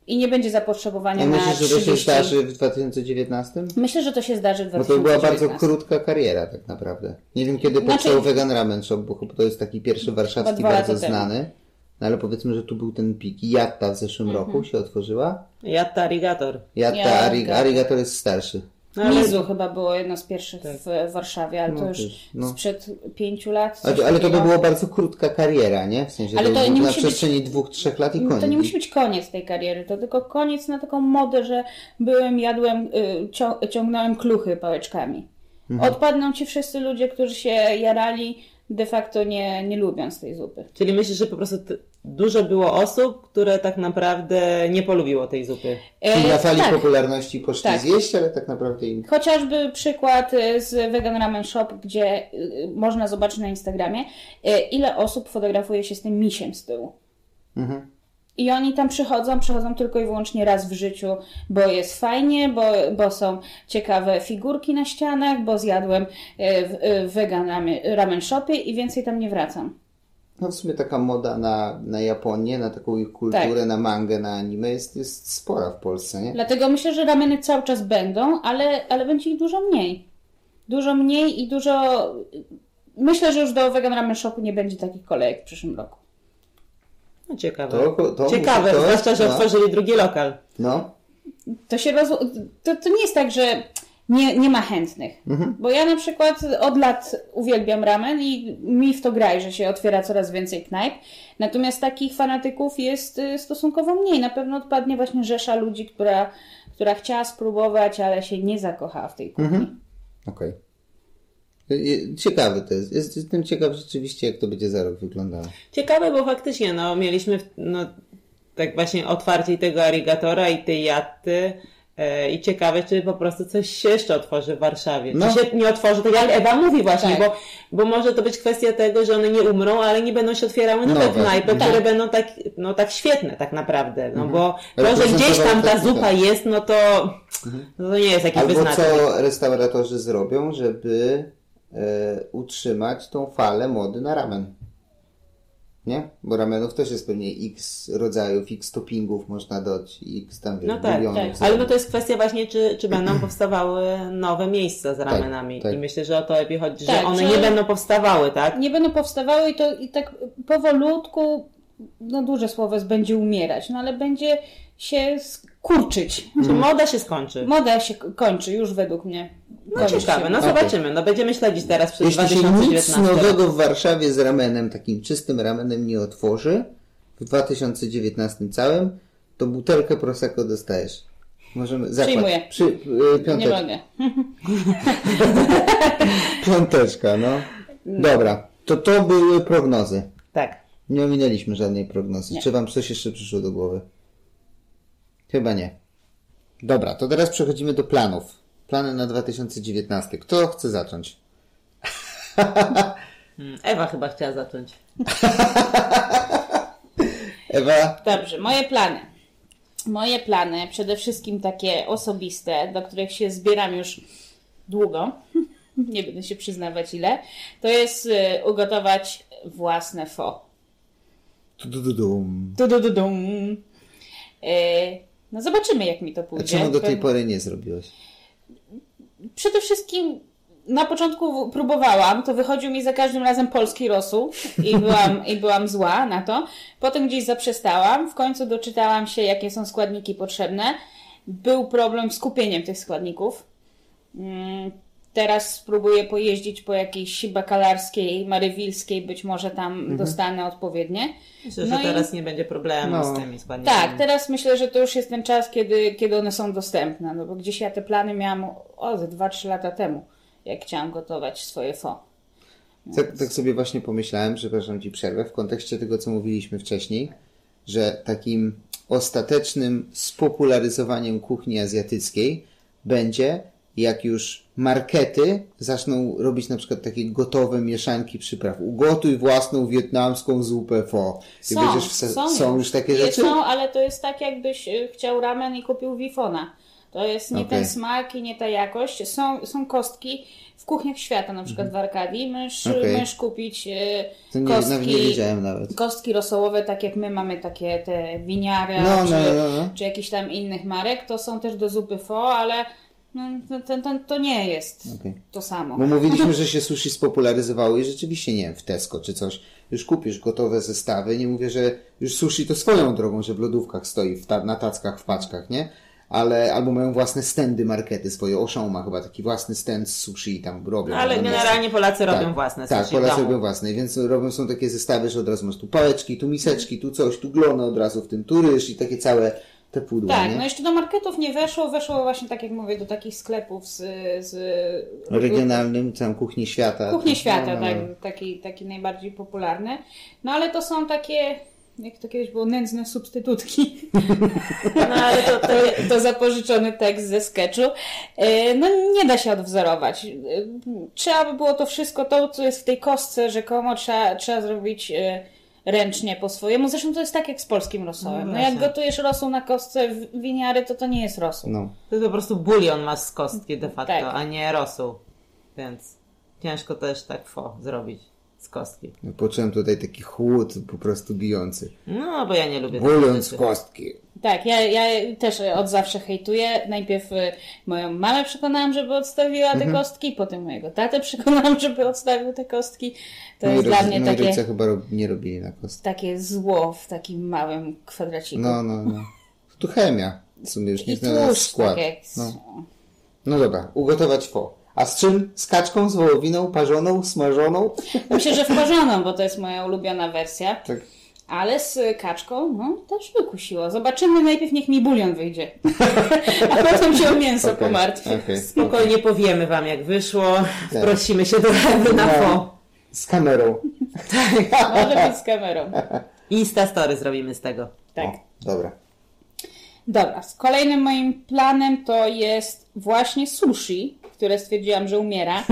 S2: I nie będzie zapotrzebowania
S1: A
S2: na
S1: myślisz, że to się
S2: 30.
S1: zdarzy w 2019?
S2: Myślę, że to się zdarzy w
S1: Bo to była
S2: 2019.
S1: bardzo krótka kariera tak naprawdę. Nie wiem kiedy
S2: Znaczy-
S1: powstał Vegan Ramen Shop, bo chyba to jest taki pierwszy warszawski bardzo znany. No ale powiedzmy, że tu był ten pik. Jatta w zeszłym
S2: Mhm.
S1: roku się otworzyła.
S3: Jatta Arigator.
S1: Jatta,
S2: Jatta.
S1: Arig Arigator jest starszy.
S3: No, ale-
S2: Mizu chyba było jedno z pierwszych w Warszawie, ale
S1: No,
S2: to już
S1: też, no.
S2: sprzed pięciu lat.
S1: Ale, ale to by było bardzo krótka kariera, nie? W sensie
S2: Ale
S1: to,
S2: to nie
S1: na
S2: musi być-
S1: przestrzeni dwóch, trzech lat i koniec.
S2: To nie musi być koniec tej kariery, to tylko koniec na taką modę, że byłem, jadłem, y, cią- ciągnąłem kluchy pałeczkami.
S1: Mhm.
S2: Odpadną ci wszyscy ludzie, którzy się jarali, de facto nie, nie lubiąc tej zupy.
S3: Czyli myślisz, że po prostu dużo było osób, które tak naprawdę nie polubiło tej zupy.
S1: Czyli na
S2: E,
S1: fali
S2: tak.
S1: popularności poszli
S2: Tak.
S1: zjeść, ale tak naprawdę im...
S2: Chociażby przykład y, z Vegan Ramen Shop, gdzie y, można zobaczyć na Instagramie, ile osób fotografuje się z tym misiem z tyłu.
S1: Mhm.
S2: I oni tam przychodzą, przychodzą tylko i wyłącznie raz w życiu, bo jest fajnie, bo, bo są ciekawe figurki na ścianach, bo zjadłem e, e, w vegan ramen, ramen shopie i więcej tam nie wracam.
S1: No w sumie taka moda na, na Japonię, na taką ich kulturę,
S2: Tak.
S1: na mangę, na anime jest, jest spora w Polsce, nie?
S2: Dlatego myślę, że rameny cały czas będą, ale, ale będzie ich dużo mniej. Dużo mniej i dużo... Myślę, że już do vegan ramen shopu nie będzie takich kolejek w przyszłym roku.
S3: No ciekawe.
S1: To- to
S3: ciekawe,
S1: to-
S3: zwłaszcza, że
S1: no.
S3: otworzyli drugi lokal.
S1: No,
S2: to się roz... to, to nie jest tak, że nie, nie ma chętnych. Bo ja na przykład od lat uwielbiam ramen i mi w to gra, że się otwiera coraz więcej knajp. Natomiast takich fanatyków jest y, stosunkowo mniej. Na pewno odpadnie właśnie rzesza ludzi, która, która chciała spróbować, ale się nie zakochała w tej kuchni.
S1: okej. Y, Ciekawy to jest. jest. Jestem ciekaw rzeczywiście, jak to będzie za rok wyglądało.
S3: Ciekawe, bo faktycznie, no, mieliśmy, no, tak właśnie otwarcie tego arigatora i tej jatty. E, I ciekawe, czy po prostu coś się jeszcze otworzy w Warszawie.
S1: No.
S3: Czy się nie otworzy, tak jak Ewa mówi właśnie,
S2: Tak.
S3: bo, bo może to być kwestia tego, że one nie umrą, ale nie będą się otwierały nowe, knajpy,
S1: Mhm.
S3: które będą tak, no, tak świetne tak naprawdę. No bo
S1: Ale
S3: to, że gdzieś tam ta
S1: reprezentować
S3: zupa
S1: tak.
S3: jest, no to, no to nie jest jakiś
S1: Albo
S3: wyznacznik.
S1: co restauratorzy zrobią, żeby utrzymać tą falę mody na ramen. Nie? Bo ramenów też jest pewnie x rodzajów, x toppingów można dodać, x tam wiesz,
S3: No tak,
S2: tak.
S3: Ale no to jest kwestia właśnie, czy, czy będą powstawały nowe miejsca z ramenami.
S1: tak.
S3: I myślę, że o to lepiej chodzi, że
S2: Tak,
S3: one
S2: że-
S3: nie będą powstawały, tak?
S2: Nie będą powstawały i to i tak powolutku, no duże słowo jest, będzie umierać, no ale będzie się skurczyć.
S3: Czy moda się skończy?
S2: Moda się kończy już według mnie.
S3: No
S2: Kończy
S3: ciekawe,
S2: się.
S3: no zobaczymy. No będziemy śledzić teraz przez
S1: Jeśli się nic
S3: 2019
S1: nowego w Warszawie z ramenem, takim czystym ramenem nie otworzy, w 2019 całym, to butelkę Prosecco dostajesz. Możemy zakład.
S2: Przyjmuję.
S1: Przy, y,
S2: Nie
S1: piąteczka.
S2: mogę.
S1: piąteczka, no. Dobra, to to były prognozy.
S3: Tak.
S1: Nie ominęliśmy żadnej prognozy.
S2: Nie.
S1: Czy wam coś jeszcze przyszło do głowy? Chyba nie. Dobra, to teraz przechodzimy do planów. Plany na 2019. Kto chce zacząć?
S3: Mm, Ewa chyba chciała zacząć.
S1: Ewa?
S2: Dobrze, moje plany. Moje plany, przede wszystkim takie osobiste, do których się zbieram już długo, nie będę się przyznawać ile, to jest y, ugotować własne fo.
S1: Tu-du-du-dum.
S2: Du, du, du, dum. Y, No zobaczymy, jak mi to
S1: A
S2: pójdzie.
S1: czemu do tej pory nie zrobiłeś?
S2: Przede wszystkim na początku próbowałam, to wychodził mi za każdym razem polski rosół i byłam, i byłam zła na to. Potem gdzieś zaprzestałam, w końcu doczytałam się, jakie są składniki potrzebne. Był problem z kupieniem tych składników. Teraz spróbuję pojeździć po jakiejś bakalarskiej, marywilskiej, być może tam dostanę odpowiednie.
S3: Myślę,
S2: No
S3: że
S2: i-
S3: teraz nie będzie problemu
S1: No.
S3: z tymi składnikami.
S2: Tak, teraz myślę, że to już jest ten czas, kiedy, kiedy one są dostępne. No bo gdzieś ja te plany miałam o, ze 2-3 lata temu, jak chciałam gotować swoje fo.
S1: Tak, tak sobie właśnie pomyślałem, przepraszam Ci przerwę, w kontekście tego, co mówiliśmy wcześniej, że takim ostatecznym spopularyzowaniem kuchni azjatyckiej będzie, jak już markety zaczną robić na przykład takie gotowe mieszanki przypraw. Ugotuj własną wietnamską zupę pho. I będziesz wsa- są już takie rzeczy?
S2: Są, ale to jest tak, jakbyś y, chciał ramen i kupił wifona. To jest nie
S1: Okej.
S2: ten smak i nie ta jakość. Są, są kostki w kuchniach świata, na przykład w Arkadii. Możesz,
S1: Mhm. Okej.
S2: możesz kupić e,
S1: To nie,
S2: kostki,
S1: nie wiedziałem nawet.
S2: kostki rosołowe, tak jak my mamy takie te winiary,
S1: No,
S2: czy,
S1: no, no, no.
S2: czy jakichś tam innych marek. To są też do zupy pho, ale no, to, to, to, nie jest
S1: Okej.
S2: to samo.
S1: Bo mówiliśmy, że się sushi spopularyzowało i rzeczywiście, nie wiem, w Tesco czy coś, już kupisz gotowe zestawy. Nie mówię, że już sushi to swoją drogą, że w lodówkach stoi, w ta, na tackach, w paczkach, nie? Ale albo mają własne stędy markety swoje. Oszą ma chyba taki własny stand z sushi i tam robią.
S3: Ale
S1: jest-
S3: generalnie Polacy robią
S1: tak,
S3: własne
S1: Tak,
S3: sushi w
S1: Polacy robią własne, więc robią są takie zestawy, że od razu masz tu pałeczki, tu miseczki, tu coś, tu glony od razu w tym, tu ryż i takie całe te pudła,
S2: Tak,
S1: nie?
S2: no jeszcze do marketów nie weszło, weszło właśnie tak jak mówię, do takich sklepów z, z
S1: Regionalnym, tam kuchni świata.
S2: Kuchni
S1: Tak,
S2: świata,
S1: no, no,
S2: tak,
S1: no.
S2: taki, taki najbardziej popularny. No ale to są takie, jak to kiedyś było, nędzne substytutki.
S3: No ale to,
S2: To, to zapożyczony tekst ze sketchu. E, No nie da się odwzorować. E, Trzeba by było to wszystko, to co jest w tej kostce rzekomo, trzeba, trzeba zrobić e, ręcznie po swojemu. Zresztą to jest tak jak z polskim rosołem.
S3: No
S2: No jak gotujesz rosół na kostce w- winiary, to to nie jest rosół.
S1: no.
S3: to po prostu bulion masz z kostki de facto,
S2: Tak.
S3: a nie rosół. Więc ciężko też tak fo zrobić z kostki.
S1: Poczułem tutaj taki chłód po prostu bijący.
S3: No, bo ja nie lubię rzeczy.
S1: kostki.
S2: Tak, ja, ja też od zawsze hejtuję. Najpierw y, moją mamę przekonałam, żeby odstawiła
S1: Mhm.
S2: te kostki, potem mojego tatę przekonałam, żeby odstawił te kostki. To
S1: Moi
S2: jest dla
S1: rodzy-
S2: mnie takie,
S1: rodzice chyba rob, nie robili na kostki.
S2: takie zło w takim małym kwadraciku.
S1: No, no, no. Tu chemia. W sumie już nie
S2: tłuszcz,
S1: skład.
S2: tak jak...
S1: No. no dobra, ugotować fo. A z czym? Z kaczką, z wołowiną, parzoną, smażoną?
S2: Myślę, że wparzoną, bo to jest moja ulubiona wersja.
S1: Tak.
S2: Ale z kaczką, no, też wykusiło. Zobaczymy, najpierw niech mi bulion wyjdzie. A potem się o mięso
S1: Okej,
S2: pomartwię.
S1: okej.
S3: Spokojnie powiemy wam jak wyszło.
S1: Tak.
S3: Prosimy się do rady na
S1: No.
S3: fo.
S1: Z kamerą.
S2: Może być z kamerą.
S3: Insta story zrobimy z tego.
S2: Tak.
S1: O, dobra.
S2: Dobra, z kolejnym moim planem to jest właśnie sushi, które stwierdziłam, że umiera.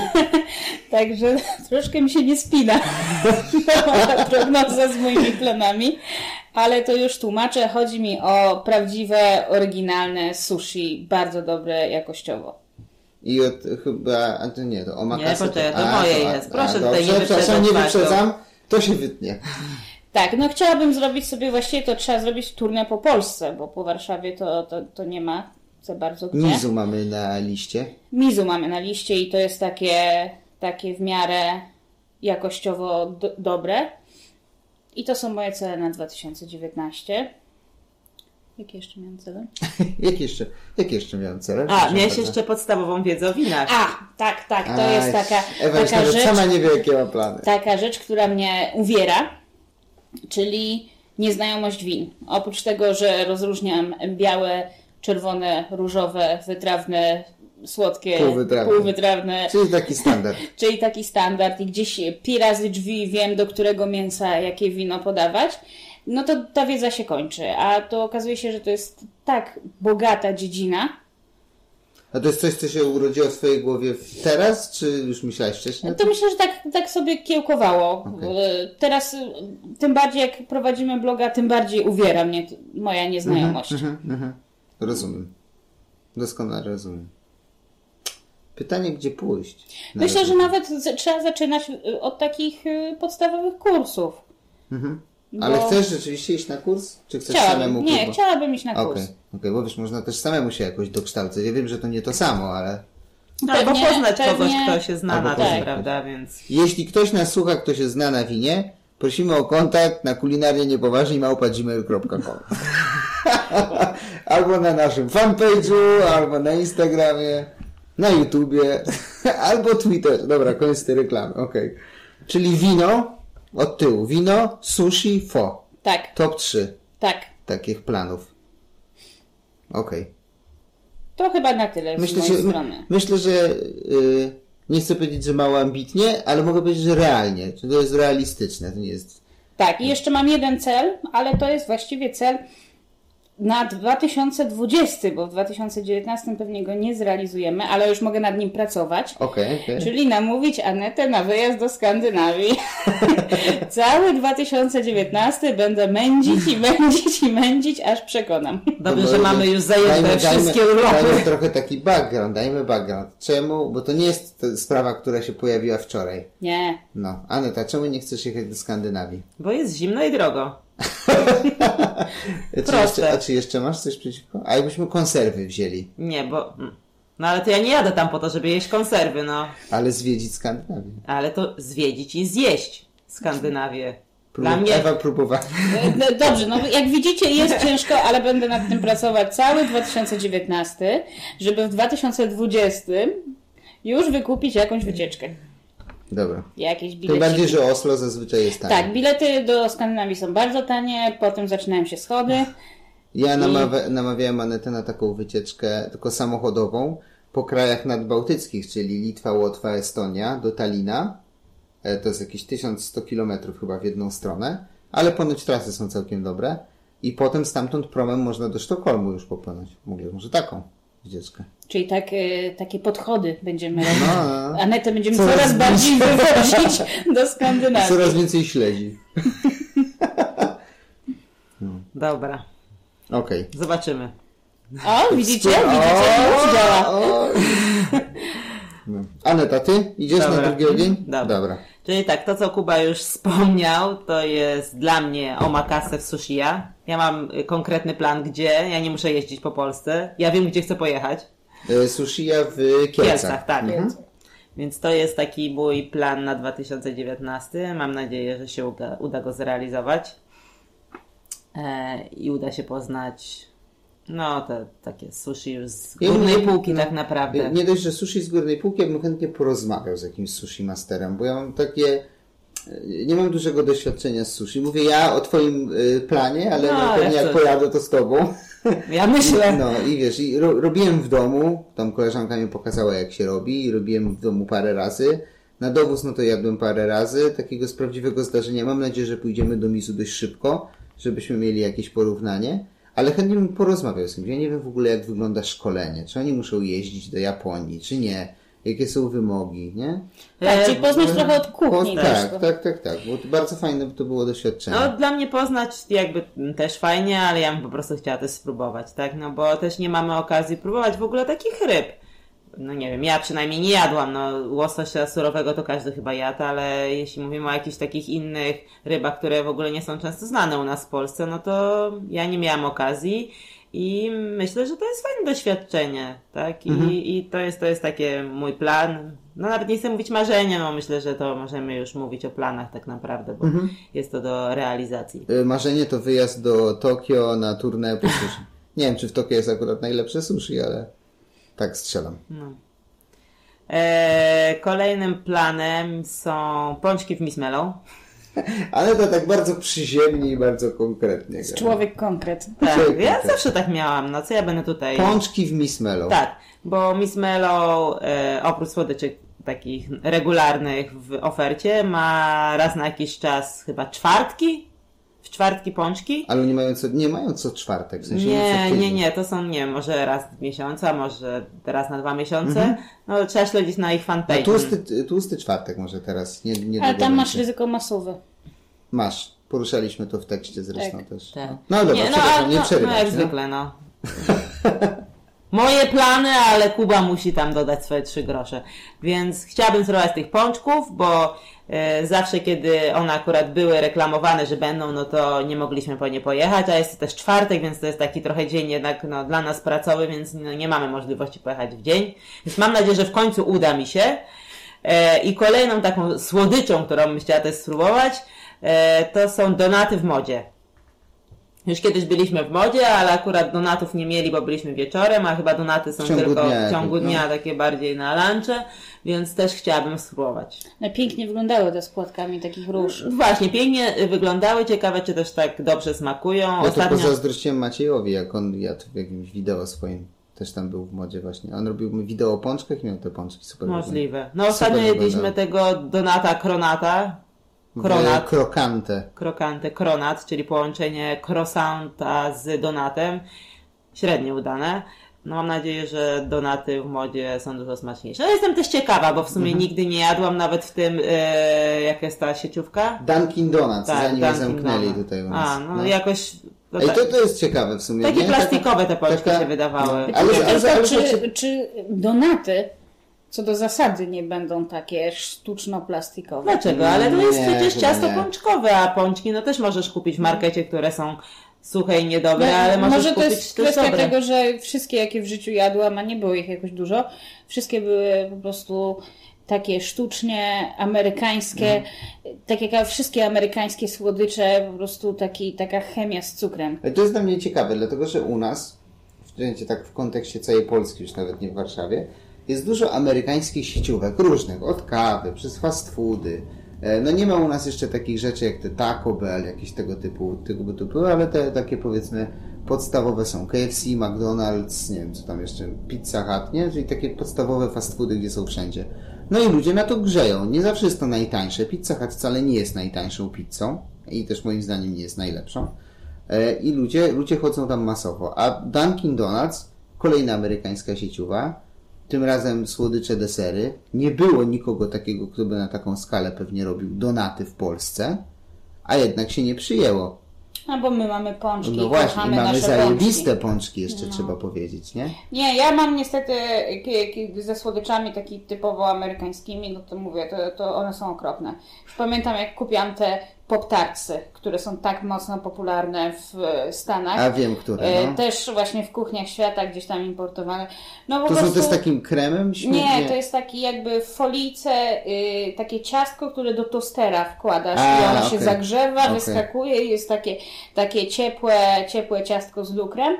S2: Także troszkę mi się nie spina ta prognoza z moimi planami, ale to już tłumaczę. Chodzi mi o prawdziwe, oryginalne sushi, bardzo dobre jakościowo.
S1: I od chyba, a to nie, to omakase.
S3: Nie, poczekaj, to
S1: a,
S3: moje
S1: a,
S3: jest. Proszę
S1: a,
S3: tutaj nie
S1: dobrze, nie
S3: wyprzedzać
S1: wyprzedzam. To się wytnie.
S2: Tak, no chciałabym zrobić sobie, właściwie to trzeba zrobić turnę po Polsce, bo po Warszawie to, to, to nie ma za bardzo gdzie.
S1: Mizu mamy na liście.
S2: Mizu mamy na liście i to jest takie, takie w miarę jakościowo do, dobre. I to są moje cele na 2019. Jakie jeszcze miałam cele?
S1: jak jeszcze, jak jeszcze miałem cele?
S3: A, miałeś
S1: bardzo.
S3: jeszcze podstawową wiedzę o winach.
S2: A, tak, tak, to jest
S1: Aj,
S2: taka,
S1: Ewa
S2: taka rzecz,
S1: sama nie wie, jakie ma plany.
S2: taka rzecz, która mnie uwiera, czyli nieznajomość win. Oprócz tego, że rozróżniam białe, czerwone, różowe, wytrawne, słodkie,
S1: Półwytrawne.
S2: półwytrawne
S1: Czyli taki standard.
S2: czyli taki standard i gdzieś pi razy drzwi wiem, do którego mięsa jakie wino podawać, no to ta wiedza się kończy. A to okazuje się, że to jest tak bogata dziedzina.
S1: A to jest coś, co się urodziło w twojej głowie teraz, czy już myślałeś wcześniej?
S2: To myślę, że tak, tak sobie kiełkowało.
S1: Okej.
S2: E, Teraz e, tym bardziej jak prowadzimy bloga, tym bardziej uwiera mnie moja nieznajomość.
S1: Mhm, mhm. Rozumiem. Doskonale rozumiem. Pytanie, gdzie pójść?
S2: Myślę, że nawet z- trzeba zaczynać e, od takich e, podstawowych kursów.
S1: Ale
S2: bo
S1: chcesz rzeczywiście iść na kurs? Czy chcesz
S2: Chciałabym,
S1: samemu
S2: nie,
S1: próbować?
S2: chciałabym iść na
S1: Okej,
S2: kurs.
S1: okej, bo wiesz, można też samemu się jakoś dokształcać. Ja wiem, że to nie to samo, ale
S3: Albo
S2: Pewnie-
S3: poznać kogoś,
S2: pewnie-
S3: kto się zna
S1: Albo
S3: na tym,
S1: poznać.
S3: prawda? Więc
S1: jeśli ktoś nas słucha, kto się zna na winie, prosimy o kontakt na kulinarnie niepoważni małpa.gmail.com Albo na naszym fanpage'u, albo na Instagramie, na YouTubie, albo Twitterze. Dobra, koniec tej reklamy, okej. Czyli wino, od tyłu, wino, sushi, fo.
S2: Tak,
S1: Top 3
S2: tak.
S1: takich planów. Okej.
S2: To chyba na tyle
S1: Myślę,
S2: z
S1: że,
S2: mojej
S1: my,
S2: strony.
S1: myślę, że y, nie chcę powiedzieć, że mało ambitnie, ale mogę powiedzieć, że realnie. Czy to jest realistyczne, to nie jest...
S2: Tak, i jeszcze mam jeden cel, ale to jest właściwie cel na 2020, bo w 2019 pewnie go nie zrealizujemy, ale już mogę nad nim pracować.
S1: Okej, okej.
S2: Czyli namówić Anetę na wyjazd do Skandynawii. Cały 2019 będę mędzić i mędzić i mędzić, aż przekonam.
S3: Dobrze, że mamy już zajęte wszystkie Europy.
S1: Dajmy trochę taki background, dajmy background. Czemu? Bo to nie jest sprawa, która się pojawiła wczoraj.
S2: Nie.
S1: No, Aneta, czemu nie chcesz jechać do Skandynawii?
S3: Bo jest zimno i drogo.
S1: Czy jeszcze, a czy jeszcze masz coś przeciwko? A jakbyśmy konserwy wzięli,
S3: Nie, bo... No ale to ja nie jadę tam po to, żeby jeść konserwy, no.
S1: ale zwiedzić Skandynawię.
S3: Ale to zwiedzić i zjeść Skandynawię. Dla
S1: Prób-
S3: mnie...
S1: Ewa próbowała.
S2: E, Dobrze, no jak widzicie jest ciężko, ale będę nad tym pracować cały 2019, żeby w 2020 już wykupić jakąś wycieczkę.
S1: Dobra.
S2: Jakieś
S1: Tym
S2: bilety.
S1: bardziej, że Oslo zazwyczaj jest tanie.
S2: Tak, bilety do Skandynawii są bardzo tanie, potem zaczynają się schody.
S1: Ja namawia, namawiałem Anetę na taką wycieczkę, tylko samochodową, po krajach nadbałtyckich, czyli Litwa, Łotwa, Estonia, do Talina. E, To jest jakieś 1100 km chyba w jedną stronę, ale ponoć trasy są całkiem dobre. I potem stamtąd promem można do Sztokholmu już popłynąć. Mówię, może taką wycieczkę.
S2: Czyli tak, e, takie podchody będziemy robić.
S1: No, no.
S2: Anetę będziemy
S1: Coraz
S2: coraz, bardziej wywozić do Skandynawii.
S1: Coraz więcej śledzi.
S3: Dobra,
S1: Okej.
S3: zobaczymy.
S2: O, widzicie?
S1: O,
S2: Widzicie? Już działa.
S1: o. No. Aneta, ty idziesz na
S3: Dobra.
S1: drugi ogień?
S3: Dobra.
S1: Dobra.
S3: Czyli tak, to co Kuba już wspomniał, to jest dla mnie omakase w Sushiya. Ja mam y, konkretny plan, gdzie. Ja nie muszę jeździć po Polsce. Ja wiem, gdzie chcę pojechać.
S1: E, Sushiya w Kielcach.
S3: Kielcach, tak.
S1: Mhm.
S3: Więc to jest taki mój plan na 2019. Mam nadzieję, że się uda, uda go zrealizować. E, I uda się poznać no te takie sushi już z górnej półki
S1: no,
S3: tak naprawdę.
S1: Nie dość, że sushi z górnej półki, ja bym chętnie porozmawiał z jakimś sushi masterem, bo ja mam takie... e, Nie mam dużego doświadczenia z sushi. Mówię ja o twoim y, planie, ale
S3: No,
S1: no, pewnie jak pojadę, to z tobą.
S3: Ja myślę.
S1: No i wiesz, i ro, robiłem w domu, tam koleżanka mi pokazała jak się robi i robiłem w domu parę razy. Na dowóz no to jadłem parę razy, takiego z prawdziwego zdarzenia. Mam nadzieję, że pójdziemy do misu dość szybko, żebyśmy mieli jakieś porównanie. Ale chętnie bym porozmawiał z kimś. Ja nie wiem w ogóle jak wygląda szkolenie. Czy oni muszą jeździć do Japonii, czy nie. Jakie są wymogi, nie?
S2: Tak, czyli poznać
S1: E,
S2: trochę od kuchni.
S1: Po,
S2: też,
S1: tak,
S2: bo-
S1: tak, tak, tak. Bo to bardzo fajne to było doświadczenie.
S3: No dla mnie poznać jakby też fajnie, ale ja bym po prostu chciała też spróbować, tak? No bo też nie mamy okazji próbować w ogóle takich ryb. No nie wiem, ja przynajmniej nie jadłam, no łososia surowego to każdy chyba jadł, ale jeśli mówimy o jakichś takich innych rybach, które w ogóle nie są często znane u nas w Polsce, no to ja nie miałam okazji i myślę, że to jest fajne doświadczenie, tak? I, i to jest to jest takie mój plan. No nawet nie chcę mówić marzenia, no myślę, że to możemy już mówić o planach tak naprawdę, bo jest to do realizacji.
S1: Y, Marzenie to wyjazd do Tokio na turnę po sushi. Nie wiem, czy w Tokio jest akurat najlepsze sushi, ale tak strzelam.
S3: E, kolejnym planem są pączki w Miss Mellow.
S1: Ale to tak bardzo przyziemnie i bardzo konkretnie. gra.
S2: Człowiek konkret.
S3: Tak,
S1: Człowiek
S3: ja
S1: konkretny.
S3: zawsze tak miałam, no co ja będę tutaj...
S1: Pączki w Miss Mellow.
S3: Tak, bo Miss Mellow e, oprócz słodyczy takich regularnych w ofercie ma raz na jakiś czas chyba czwartki? W czwartki pączki?
S1: Ale nie mają co, nie mają co czwartek, w sensie
S3: Nie,
S1: co
S3: nie,
S1: tydzień.
S3: nie, to są, nie może raz w miesiącu, a może raz na dwa miesiące. No trzeba śledzić na ich fanpage.
S1: tłusty, tłusty czwartek może teraz, nie, nie
S2: Ale tam masz
S1: się.
S2: ryzyko masowe.
S1: Masz. Poruszaliśmy to w tekście zresztą
S2: Tak.
S1: też.
S3: Tak.
S1: No dobra,
S3: nie, no,
S1: nie
S3: no,
S1: przerywaj.
S3: no jak zwykle, no. Moje plany, ale Kuba musi tam dodać swoje trzy grosze. Więc chciałabym spróbować tych pączków, bo e, zawsze kiedy one akurat były reklamowane, że będą, no to nie mogliśmy po nie pojechać, a jest to też czwartek, więc to jest taki trochę dzień jednak no, dla nas pracowy, więc no, nie mamy możliwości pojechać w dzień. Więc mam nadzieję, że w końcu uda mi się. E, I kolejną taką słodyczą, którą bym chciała też spróbować, e, to są donaty w modzie. Już kiedyś byliśmy w modzie, ale akurat donatów nie mieli, bo byliśmy wieczorem, a chyba donaty są
S1: W ciągu
S3: tylko
S1: dnia
S3: w ciągu
S1: no.
S3: dnia, takie bardziej na lunche, więc też chciałabym spróbować.
S2: No, pięknie wyglądały te z płatkami takich róż.
S3: Właśnie, pięknie wyglądały, ciekawe czy też tak dobrze smakują.
S1: Ja to
S3: Ostatnio...
S1: pozazdrościłem Maciejowi, jak on jadł w jakimś wideo swoim. Też tam był w modzie właśnie. On robił mi wideo o pączkach i miał te pączki super.
S3: Możliwe. No ostatnio jedliśmy tego donata kronata. Kronat.
S1: Krokante.
S3: Krokante, kronat, czyli połączenie croissanta z donatem. Średnio udane. No mam nadzieję, że donaty w modzie są dużo smaczniejsze. No jestem też ciekawa, bo w sumie
S1: Mhm.
S3: nigdy nie jadłam nawet w tym, e, jaka jest ta sieciówka?
S1: Dunkin Donuts, zanim je
S3: Dunkin'
S1: zamknęli
S3: Donut.
S1: tutaj u nas.
S3: A, no, jakoś... No,
S1: Ej,
S3: ta-
S1: to, to jest ciekawe w sumie.
S3: takie
S1: nie?
S3: plastikowe te pączki
S1: taka-
S3: się wydawały.
S1: Ale-
S2: Ale,
S1: ale-
S2: tylko,
S1: ale-
S2: czy, czy donaty co do zasady nie będą takie sztuczno-plastikowe?
S3: Dlaczego? Ale to jest
S1: Nie,
S3: przecież ciasto
S1: nie.
S3: pączkowe, a pączki no też możesz kupić w markecie, które są suche i niedobre, ale możesz
S2: No, Może to jest kwestia
S3: dobre.
S2: tego, że wszystkie, jakie w życiu jadłam, a nie było ich jakoś dużo, wszystkie były po prostu takie sztucznie amerykańskie,
S1: Mhm.
S2: tak jak wszystkie amerykańskie słodycze, po prostu taki, taka chemia z cukrem.
S1: Ale to jest dla mnie ciekawe, dlatego że u nas, w tak w kontekście całej Polski, już nawet nie w Warszawie, jest dużo amerykańskich sieciówek, różnych, od kawy, przez fast foody. E, No nie ma u nas jeszcze takich rzeczy jak te Taco Bell, jakieś tego typu, tego typu, ale te takie powiedzmy podstawowe są KFC, McDonald's, nie wiem co tam jeszcze, Pizza Hut, nie? Czyli takie podstawowe fast foody, gdzie są wszędzie. No i ludzie na to grzeją. Nie zawsze jest to najtańsze. Pizza Hut wcale nie jest najtańszą pizzą i też moim zdaniem nie jest najlepszą. E, I ludzie, ludzie chodzą tam masowo. A Dunkin' Donuts, kolejna amerykańska sieciowa, tym razem słodycze desery. Nie było nikogo takiego, kto by na taką skalę pewnie robił donaty w Polsce, a jednak się nie przyjęło.
S2: No bo my mamy pączki,
S1: No właśnie, i mamy zajebiste
S2: pączki.
S1: pączki jeszcze trzeba powiedzieć, nie?
S2: Nie, ja mam niestety ze słodyczami takimi typowo amerykańskimi, no to mówię, to, to one są okropne. Już pamiętam jak kupiłam te pop-tartsy, które są tak mocno popularne w e, Stanach.
S1: A wiem, które,
S2: E,
S1: no.
S2: Też właśnie w kuchniach świata gdzieś tam importowane. No
S1: To są
S2: prostu...
S1: te z takim kremem? Śmietnie?
S2: Nie, to jest taki jakby w folice, y, takie ciastko, które do tostera wkładasz
S1: A,
S2: i ono się
S1: okej.
S2: zagrzewa,
S1: Okej.
S2: wyskakuje i jest takie, takie ciepłe, ciepłe ciastko z lukrem.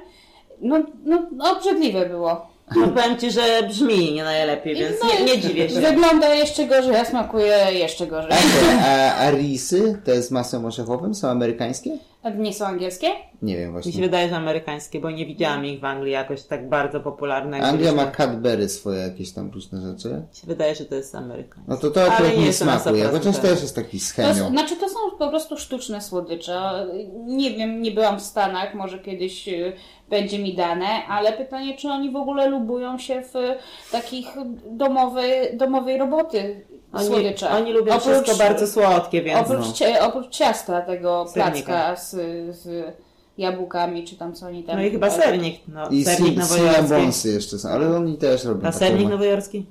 S2: No, no obrzydliwe było.
S3: No powiem Ci, że brzmi nie najlepiej, więc
S2: No
S3: nie, nie dziwię się.
S2: Wygląda jeszcze gorzej, a smakuje jeszcze gorzej.
S1: A, a risy, te z masłem orzechowym, są amerykańskie?
S2: A nie są angielskie?
S1: Nie wiem
S3: Mi się
S1: właśnie.
S3: wydaje, że amerykańskie, bo nie widziałam ich w Anglii jakoś tak bardzo popularne.
S1: Anglia ma Cadbury swoje jakieś tam różne rzeczy.
S3: Mi się wydaje, że to jest amerykańskie.
S1: No to to
S3: Ale
S1: akurat
S3: nie
S1: nie
S3: na
S1: smakuje,
S3: 100%
S1: chociaż też jest taki z
S2: To, znaczy to są po prostu sztuczne słodycze. Nie wiem, nie byłam w Stanach, może kiedyś y, będzie mi dane, ale pytanie, czy oni w ogóle lubują się w y, takich domowej, domowej roboty
S3: Oni,
S2: słodycze.
S3: oni lubią wszystko bardzo słodkie, więc
S2: Oprócz,
S3: no.
S2: cie, oprócz ciasta tego
S3: Sernika.
S2: placka z, z jabłkami, czy tam co oni tam...
S3: No i chyba sernik. No,
S1: I
S3: sernik
S1: ci-
S3: nowojorski.
S1: jeszcze są, ale oni też robią
S3: A sernik
S1: ma-
S3: nowojorski?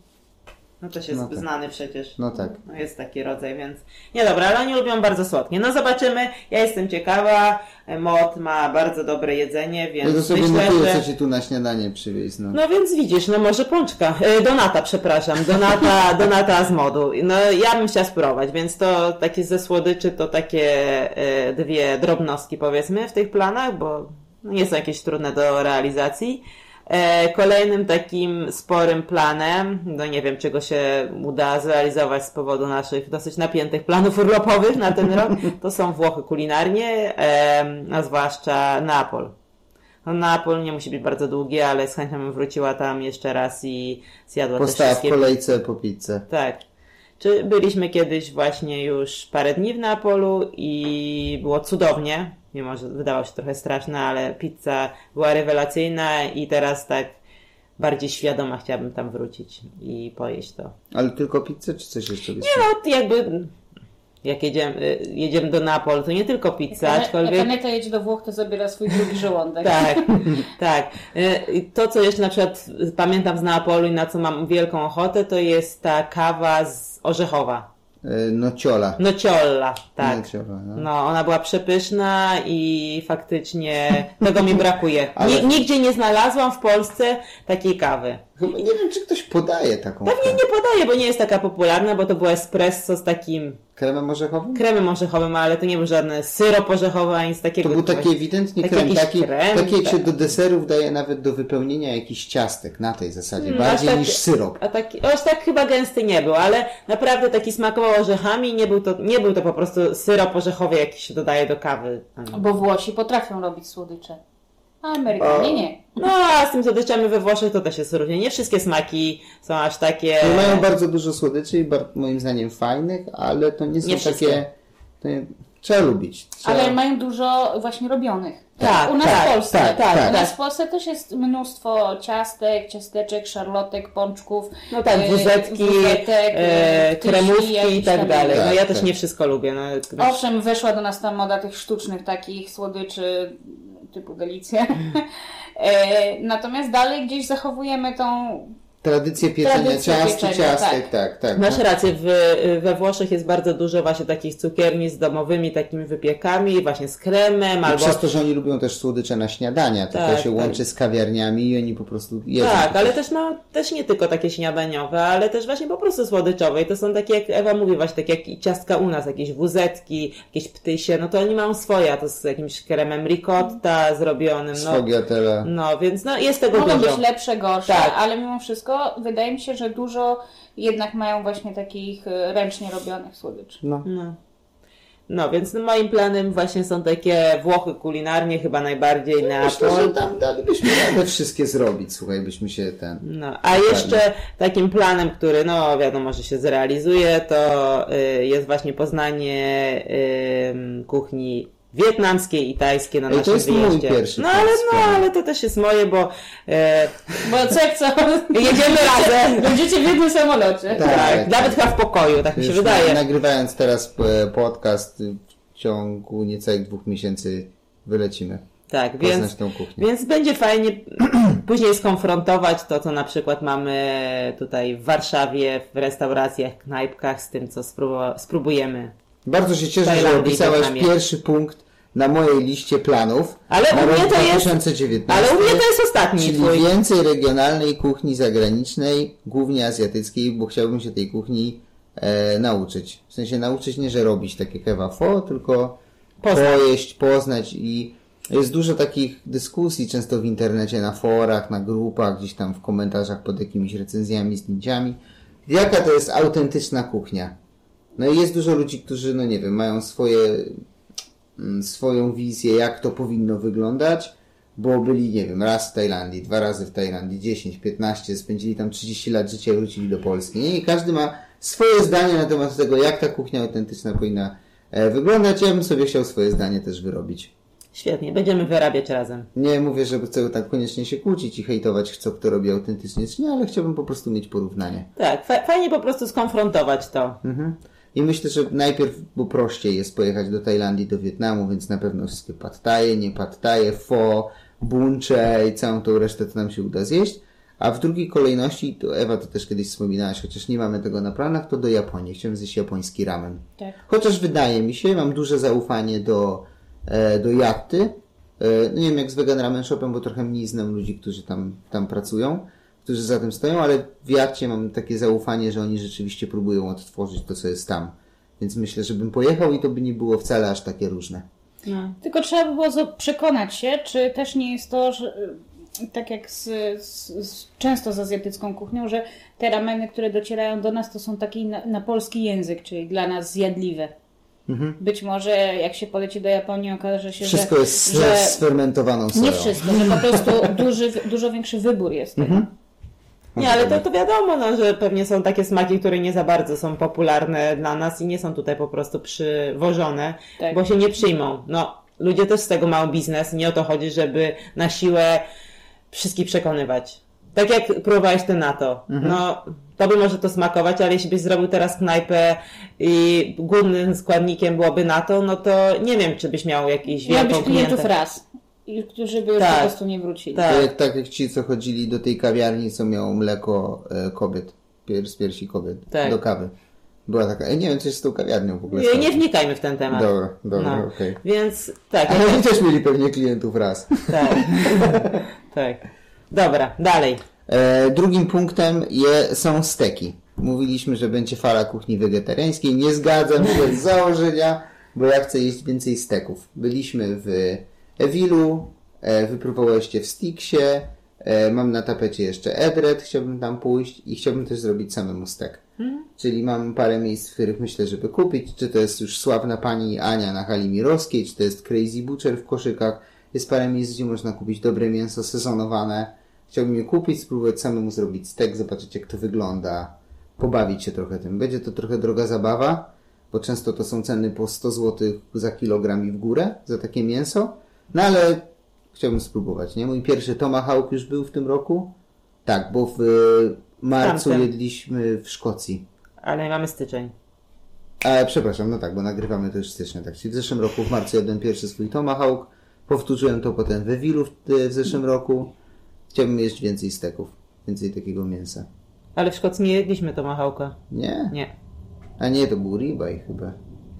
S3: No też jest
S1: No tak.
S3: znany przecież.
S1: No tak.
S3: No jest taki rodzaj, więc... Nie dobra, ale oni lubią bardzo słodkie. No zobaczymy. Ja jestem ciekawa. Mod ma bardzo dobre jedzenie, więc
S1: to sobie
S3: myślę,
S1: notuję,
S3: że...
S1: co ci tu na śniadanie przywieźć. No.
S3: No więc widzisz, no może pączka. E, Donata, przepraszam. Donata, donata z modu. No ja bym chciała spróbować, więc to takie ze słodyczy to takie e, dwie drobnostki powiedzmy w tych planach, bo nie są jakieś trudne do realizacji. E, Kolejnym takim sporym planem, no nie wiem czego się uda zrealizować z powodu naszych dosyć napiętych planów urlopowych na ten rok, to są Włochy kulinarnie, a zwłaszcza Neapol. No, Neapol nie musi być bardzo długi, ale z chęcią bym wróciła tam jeszcze raz i zjadła te
S1: Postawa w
S3: wszystkie...
S1: kolejce po pizzę.
S3: Tak. Czy byliśmy kiedyś właśnie już parę dni w Neapolu i było cudownie, mimo że wydawało się trochę straszne, ale pizza była rewelacyjna i teraz tak bardziej świadoma chciałabym tam wrócić i pojeść to.
S1: Ale tylko pizzę, czy coś jeszcze byś
S3: No jakby jak jedziemy, jedziemy do Neapolu, to nie tylko pizza,
S2: Jak
S3: aczkolwiek...
S2: Aneta jedzie do Włoch, to zabiera swój drugi żołądek.
S3: Tak, tak. Y, To, co jeszcze na przykład pamiętam z Neapolu i na co mam wielką ochotę, to jest ta kawa z orzechowa.
S1: E, Nociola.
S3: Nociolla, tak.
S1: Nociola, no.
S3: No, ona była przepyszna i faktycznie tego mi brakuje.
S1: Ale-
S3: Ni- Nigdzie nie znalazłam w Polsce takiej kawy.
S1: Chyba nie wiem, czy ktoś podaje taką
S3: Pewnie
S1: kawę.
S3: nie podaję, bo nie jest taka popularna, bo to było espresso z takim
S1: Kremem orzechowym?
S3: kremem orzechowym, ale to nie był żadny syrop orzechowy, ani nic takiego.
S1: To był taki ewidentnie
S3: taki
S1: krem, taki,
S3: krem,
S1: taki jak się do deserów daje nawet do wypełnienia jakichś ciastek na tej zasadzie,
S3: Mm,
S1: bardziej
S3: tak-
S1: niż syrop.
S3: A taki, aż tak chyba gęsty nie był, ale naprawdę taki smakował orzechami, nie był to, nie był to po prostu syrop orzechowy, jaki się dodaje do kawy.
S2: Bo Włosi potrafią robić słodycze. A Amerykanie nie.
S3: No, a z tym słodyczami we Włoszech to też jest różnie. Nie wszystkie smaki są aż takie...
S1: No, mają bardzo dużo słodyczy i bar- moim zdaniem fajnych, ale to nie są
S3: Nie
S1: takie nie, trzeba lubić. Trzeba...
S2: Ale mają dużo właśnie robionych.
S3: Tak,
S2: u nas
S1: tak,
S2: w Polsce.
S1: tak, tak.
S2: U nas w Polsce też jest mnóstwo ciastek, ciasteczek, szarlotek, pączków.
S3: No tak,
S2: e,
S3: wuzetki,
S2: wuzetek,
S3: e,
S2: tysi,
S3: kremówki i tak dalej. No
S1: Tak,
S3: ja też
S1: tak.
S3: nie wszystko lubię. No,
S2: Owszem, weszła do nas ta moda tych sztucznych takich słodyczy typu delicje. Natomiast dalej gdzieś zachowujemy tą
S1: Tradycję pieczenia ciast i
S2: pieczenia,
S1: ciastek, tak, tak.
S3: Masz
S1: no.
S3: rację, w, we Włoszech jest bardzo dużo właśnie takich cukierni z domowymi takimi wypiekami, właśnie z kremem,
S1: I
S3: albo...
S1: przez to, że oni lubią też słodycze na śniadania, to,
S3: Tak,
S1: to się
S3: tak.
S1: łączy z kawiarniami i oni po prostu jedzą.
S3: Tak, ale też ma też nie tylko takie śniadaniowe, ale też właśnie po prostu słodyczowe. I to są takie, jak Ewa mówi, właśnie takie jak ciastka u nas, jakieś wuzetki, jakieś ptysie, no to oni mają swoje, a to z jakimś kremem ricotta zrobionym, no, no więc no jest tego
S2: mogą
S3: dużo.
S2: być lepsze, gorsze,
S3: Tak.
S2: ale mimo wszystko wydaje mi się, że dużo jednak mają właśnie takich e, ręcznie robionych słodyczy.
S1: No.
S3: No. No, więc no, moim planem właśnie są takie Włochy kulinarnie, chyba najbardziej
S1: Myślę, że
S3: Neapol.
S1: tam dalibyśmy radę wszystkie zrobić, słuchaj, byśmy się ten...
S3: No, a jeszcze takim planem, który no wiadomo, że się zrealizuje, to y, jest właśnie poznanie y, kuchni wietnamskiej i tajskiej na
S1: Ej, to
S3: naszym
S1: jest mój
S3: wyjeździe.
S1: pierwszy
S3: no ale no, ale to też jest moje, bo e,
S2: Bo co jak co?
S3: jedziemy razem.
S2: Będziecie w jednym samolocie.
S1: Tak.
S3: Tak, nawet chyba w pokoju, tak mi się
S1: Już
S3: wydaje.
S1: Nagrywając teraz e, podcast y, w ciągu niecałych dwóch miesięcy wylecimy.
S3: Tak, więc,
S1: tą kuchnię.
S3: więc będzie fajnie później skonfrontować to, co na przykład mamy tutaj w Warszawie, w restauracjach, knajpkach z tym, co spróbu- spróbujemy.
S1: Bardzo się cieszę, że
S3: Tajlandii,
S1: opisałeś
S3: Wietnamie.
S1: pierwszy punkt na mojej liście planów
S3: Ale u mnie to jest-
S1: 2019.
S3: Ale u mnie to jest ostatni
S1: Czyli
S3: twój.
S1: więcej regionalnej kuchni zagranicznej, głównie azjatyckiej, bo chciałbym się tej kuchni e, nauczyć. W sensie nauczyć nie, że robić takie kewa pho, tylko
S3: Poznać.
S1: pojeść, poznać i jest dużo takich dyskusji często w internecie, na forach, na grupach, gdzieś tam w komentarzach pod jakimiś recenzjami, zdjęciami. Jaka to jest autentyczna kuchnia? No i jest dużo ludzi, którzy, no nie wiem, mają swoje mm, swoją wizję, jak to powinno wyglądać, bo byli, nie wiem, raz w Tajlandii, dwa razy w Tajlandii, 10, 15, spędzili tam 30 lat życia i wrócili do Polski. Nie? I każdy ma swoje zdanie na temat tego, jak ta kuchnia autentyczna powinna e, wyglądać. Ja bym sobie chciał swoje zdanie też wyrobić.
S3: Świetnie, będziemy wyrabiać razem.
S1: Nie mówię, że chcę tak koniecznie się kłócić i hejtować, co kto robi autentycznie, czy nie, ale chciałbym po prostu mieć porównanie.
S3: Tak, fa- fajnie po prostu skonfrontować to.
S1: Mhm. I myślę, że najpierw, bo prościej jest pojechać do Tajlandii, do Wietnamu, więc na pewno wszystkie pattaje, nie pattaje, pho, buncze i całą tą resztę to nam się uda zjeść. A w drugiej kolejności, to Ewa to też kiedyś wspominałaś, chociaż nie mamy tego na planach, to do Japonii. Chciałem zjeść japoński ramen.
S2: Tak.
S1: Chociaż wydaje mi się, mam duże zaufanie do, e, do Jatty. E, no nie wiem jak z Vegan Ramen Shopem, bo trochę mniej znam ludzi, którzy tam, tam pracują, którzy za tym stoją, ale w Jatcie mam takie zaufanie, że oni rzeczywiście próbują odtworzyć to, co jest tam. Więc myślę, że bym pojechał i to by nie było wcale aż takie różne.
S3: No.
S2: Tylko trzeba by było przekonać się, czy też nie jest to, że y, tak jak z, z, z, często z azjatycką kuchnią, że te rameny, które docierają do nas, to są taki na, na polski język, czyli dla nas zjadliwe. Być może jak się poleci do Japonii, okaże się,
S1: Mhm. Wszystko
S2: że,
S1: jest z,
S2: że
S1: z fermentowaną soją.
S2: nie wszystko, że po prostu duży, dużo większy wybór jest tego.
S1: Mhm.
S3: Nie, ale to, to wiadomo, no, że pewnie są takie smaki, które nie za bardzo są popularne dla nas i nie są tutaj po prostu przywożone,
S2: Tak.
S3: bo się nie przyjmą. No, ludzie też z tego mają biznes, nie o to chodzi, żeby na siłę wszystkich przekonywać. Tak jak próbowałeś ty na to. No, tobie może to smakować, ale jeśli byś zrobił teraz knajpę i głównym składnikiem byłoby na to, no to nie wiem, czy byś miał jakiś wielką
S2: klientów raz, i którzy by już
S3: Tak.
S2: po prostu nie wrócili.
S3: Tak.
S1: Jak, tak jak ci, co chodzili do tej kawiarni, co miało mleko e, kobiet, pier, z piersi kobiet,
S3: Tak.
S1: do kawy. Była taka, e, nie wiem, co jest z tą kawiarnią w ogóle.
S3: Nie, nie wnikajmy w ten temat.
S1: Dobra, dobra,
S3: No.
S1: okej.
S3: Więc tak,
S1: Ale oni też mieli pewnie klientów raz.
S3: tak. tak. Dobra, dalej.
S1: E, drugim punktem je, są steki. Mówiliśmy, że będzie fala kuchni wegetariańskiej. Nie zgadzam się z założenia, bo ja chcę jeść więcej steków. Byliśmy w Ewilu, e, wypróbowaliście w Stixie, e, mam na tapecie jeszcze Edred, chciałbym tam pójść i chciałbym też zrobić samemu stek. Czyli mam parę miejsc, w których myślę, żeby kupić, czy to jest już sławna pani Ania na hali Mirowskiej, czy to jest Crazy Butcher w koszykach. Jest parę miejsc, gdzie można kupić dobre mięso sezonowane. Chciałbym je kupić, spróbować samemu zrobić stek, zobaczyć jak to wygląda, pobawić się trochę tym. Będzie to trochę droga zabawa, bo często to są ceny po 100 zł za kilogram i w górę za takie mięso. No ale chciałbym spróbować, nie? Mój pierwszy tomahawk już był w tym roku. Tak, bo w y, marcu
S3: Tamten.
S1: jedliśmy w Szkocji.
S3: Ale mamy styczeń.
S1: E, przepraszam, no tak, bo nagrywamy to już stycznia, tak. Czyli w zeszłym roku w marcu jadłem pierwszy swój tomahawk. Powtórzyłem to potem we Wilu w, w zeszłym roku. Chciałbym jeść więcej steków, więcej takiego mięsa.
S3: Ale w Szkocji nie jedliśmy tomahawka.
S1: Nie?
S3: Nie.
S1: A nie, to był ribeye chyba.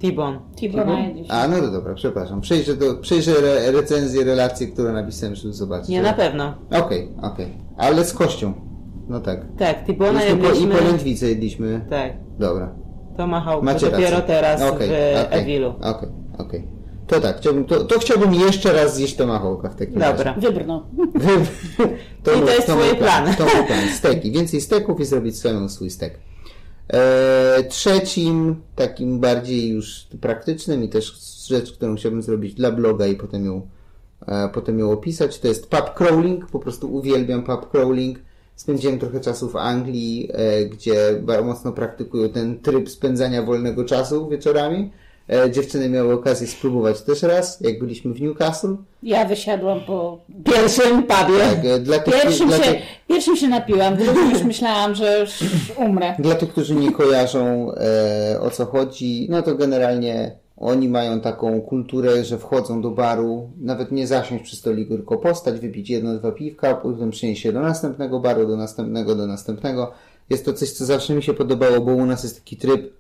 S3: T-bone.
S2: Tibona jedzie się.
S1: A, no to dobra, przepraszam. Przejrzę, do, przejrzę re, recenzję, relację, którą napisałem, żeby zobaczyć.
S3: Nie, na pewno.
S1: Okej, okej. Ale z kością. No tak.
S3: Tak, T-bona
S1: Myśmy po, I
S3: jedliśmy...
S1: jedliśmy.
S3: Tak,
S1: Dobra.
S3: tomahawk
S1: Macie
S3: dopiero
S1: rację.
S3: teraz
S1: Okej,
S3: w
S1: okej,
S3: Ewilu.
S1: Okej, okej. To tak, chciałbym, to, to chciałbym jeszcze raz zjeść tomahawka w takim razie.
S3: Dobra.
S2: Wybrnął.
S1: to,
S3: I to
S1: mój-
S3: jest
S1: mój
S3: twój plan.
S1: To mój plan. Steki. Więcej steków i zrobić samemu swój stek. E, trzecim, takim bardziej już praktycznym i też rzecz, którą chciałbym zrobić dla bloga i potem ją, e, potem ją opisać, to jest pub crawling. Po prostu uwielbiam pub crawling. Spędziłem trochę czasu w Anglii, e, gdzie bardzo mocno praktykują ten tryb spędzania wolnego czasu wieczorami. E, dziewczyny miały okazję spróbować też raz, jak byliśmy w Newcastle.
S2: Ja wysiadłam po
S3: Pierwszym pubie.
S1: Tak, e, dla tych,
S2: Pierwszym
S1: dla
S2: się,
S1: tych,
S2: pierwszym się napiłam, drugim już myślałam, że już umrę.
S1: Dla tych, którzy nie kojarzą e, o co chodzi, no to generalnie oni mają taką kulturę, że wchodzą do baru, nawet nie zasiąść przy stoliku, tylko postać, wypić jedno, dwa piwka, potem przenieść się do następnego baru, do następnego, do następnego. Jest to coś, co zawsze mi się podobało, bo u nas jest taki tryb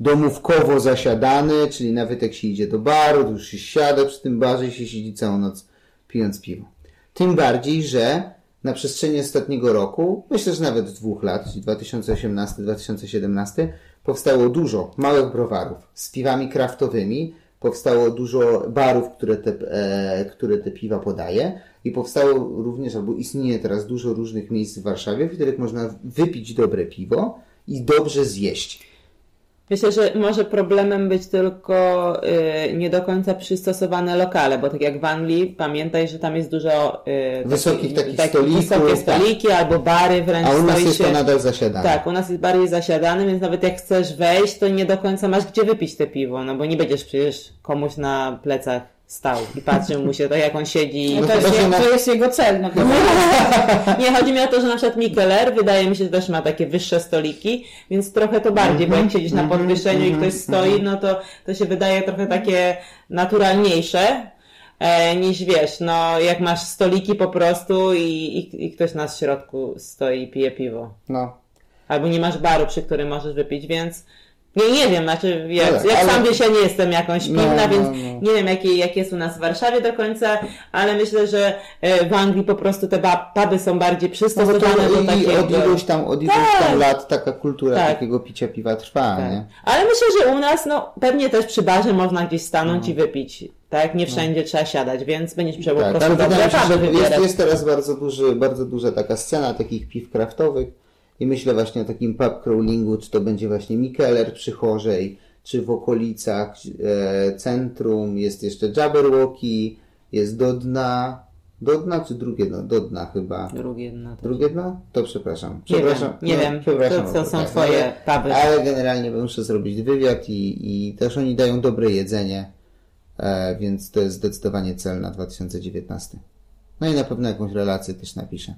S1: domówkowo zasiadany, czyli nawet jak się idzie do baru, to już się siada przy tym barze i się siedzi całą noc pijąc piwo. Tym bardziej, że na przestrzeni ostatniego roku, myślę, że nawet dwóch lat, czyli 2018-2017, powstało dużo małych browarów z piwami kraftowymi, powstało dużo barów, które te, e, które te piwa podaje i powstało również, albo istnieje teraz dużo różnych miejsc w Warszawie, w których można wypić dobre piwo i dobrze zjeść.
S3: Myślę, że może problemem być tylko y, nie do końca przystosowane lokale, bo tak jak w Anglii, pamiętaj, że tam jest dużo y,
S1: Wysokich takich
S3: takich
S1: stolików,
S3: wysokie
S1: tak.
S3: stoliki albo bary wręcz
S1: A u nas jest
S3: się...
S1: to nadal zasiadane.
S3: Tak, u nas jest bardziej zasiadany, więc nawet jak chcesz wejść, to nie do końca masz gdzie wypić te piwo, no bo nie będziesz przecież komuś na plecach stał i patrzył mu się tak jak on siedzi.
S2: No
S1: No
S2: to, jest, je- to jest jego cel. No to
S3: Nie, chodzi mi o to, że na przykład Mikeler wydaje mi się, że też ma takie wyższe stoliki, więc trochę to bardziej, bo jak siedzisz na podwyższeniu i ktoś stoi, no to, to się wydaje trochę takie naturalniejsze. E, niż wiesz, no jak masz stoliki po prostu i, i, i ktoś na środku stoi i pije piwo.
S1: No.
S3: Albo nie masz baru, przy którym możesz wypić, więc nie, nie wiem, znaczy jak,
S1: tak,
S3: jak
S1: ale-
S3: sam wiesz, ja nie jestem jakąś
S1: No,
S3: pilna,
S1: no,
S3: więc
S1: no.
S3: nie wiem jaki, jak jest u nas w Warszawie do końca, ale myślę, że e, w Anglii po prostu te puby są bardziej
S1: No
S3: przystosowane
S1: to
S3: do takiego.
S1: od iluś tam, od iluś
S3: Tak.
S1: tam lat taka kultura
S3: Tak.
S1: takiego picia piwa trwa,
S3: Tak.
S1: nie?
S3: Ale myślę, że u nas, no pewnie też przy barze można gdzieś
S1: No.
S3: stanąć i wypić. Tak, nie wszędzie trzeba siadać, więc będziesz po
S1: Tak,
S3: prostu
S1: ale
S3: dobre
S1: się, że jest, jest teraz bardzo, duży, bardzo duża taka scena takich piw kraftowych i myślę właśnie o takim pub crawlingu, czy to będzie właśnie Mikeller przy Chorzej, czy w okolicach e, centrum, jest jeszcze Jabberwocky, jest do dna, do dna czy drugie dno? Do dna chyba.
S3: Drugie no to...
S1: Drugie dno? To przepraszam.
S3: Nie
S1: przepraszam.
S3: wiem, nie
S1: no,
S3: wiem. To- to są
S1: tak,
S3: twoje
S1: ale,
S3: puby.
S1: Ale generalnie muszę zrobić wywiad i, i też oni dają dobre jedzenie, e, więc to jest zdecydowanie cel na 2019. No i na pewno jakąś relację też napiszę.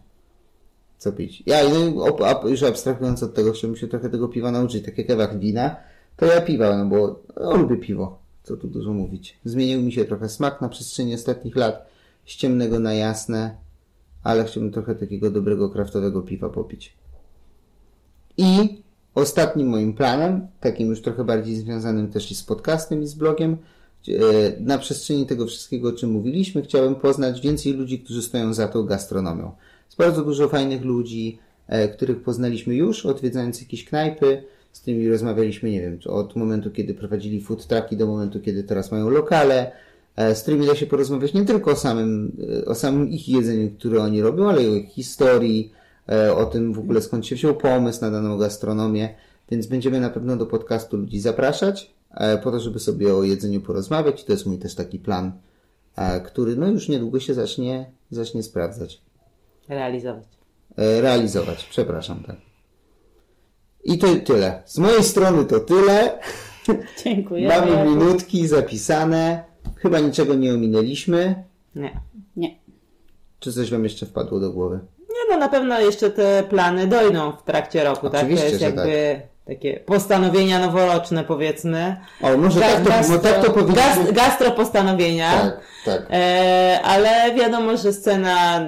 S1: Co pić. Ja no, już abstrahując od tego, chciałbym się trochę tego piwa nauczyć. Tak jak Ewach wina, to ja piwa, no bo no, lubię piwo. Co tu dużo mówić. Zmienił mi się trochę smak na przestrzeni ostatnich lat. Z ciemnego na jasne. Ale chciałbym trochę takiego dobrego, kraftowego piwa popić. I ostatnim moim planem, takim już trochę bardziej związanym też i z podcastem i z blogiem, e, na przestrzeni tego wszystkiego, o czym mówiliśmy, chciałem poznać więcej ludzi, którzy stoją za tą gastronomią. Jest bardzo dużo fajnych ludzi, e, których poznaliśmy już, odwiedzając jakieś knajpy, z którymi rozmawialiśmy, nie wiem, od momentu, kiedy prowadzili food trucki do momentu, kiedy teraz mają lokale, e, z którymi da się porozmawiać nie tylko o samym, e, o samym ich jedzeniu, które oni robią, ale i o ich historii, o tym w ogóle skąd się wziął pomysł na daną gastronomię, więc będziemy na pewno do podcastu ludzi zapraszać, po to, żeby sobie o jedzeniu porozmawiać. To jest mój też taki plan, który no już niedługo się zacznie, zacznie sprawdzać.
S3: Realizować.
S1: E, realizować, przepraszam, tak. I to tyle. Z mojej strony to tyle.
S2: Dziękuję.
S1: Mamy minutki zapisane. Chyba niczego nie ominęliśmy.
S3: Nie.
S2: Nie.
S1: Czy coś wam jeszcze wpadło do głowy?
S3: Nie no, na pewno jeszcze te plany dojdą w trakcie roku, tak? To
S1: Oczywiście,
S3: jest
S1: że
S3: jakby takie postanowienia noworoczne, powiedzmy.
S1: O, może tak to,
S3: Gastro-
S1: no tak to powinniśmy...
S3: Gastro postanowienia.
S1: Tak, tak.
S3: E, ale wiadomo, że scena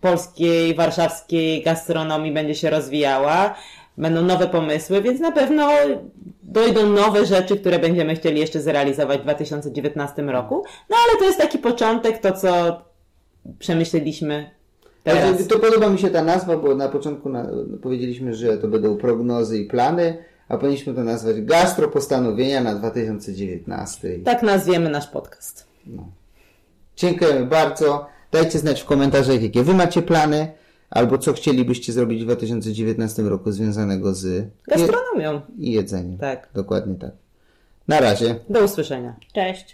S3: polskiej, warszawskiej gastronomii będzie się rozwijała. Będą nowe pomysły, więc na pewno dojdą nowe rzeczy, które będziemy chcieli jeszcze zrealizować w 2019 roku. No ale to jest taki początek, to co przemyśleliśmy teraz.
S1: Także To podoba mi się ta nazwa, bo na początku na, powiedzieliśmy, że to będą prognozy i plany, a powinniśmy to nazwać Gastro Postanowienia na 2019.
S3: Tak nazwiemy nasz podcast.
S1: Dziękujemy bardzo. Dajcie znać w komentarzach, jakie wy macie plany, albo co chcielibyście zrobić w 2019 roku związanego z je-
S3: Gastronomią.
S1: i jedzeniem.
S3: Tak.
S1: Dokładnie tak. Na razie.
S3: Do usłyszenia.
S2: Cześć.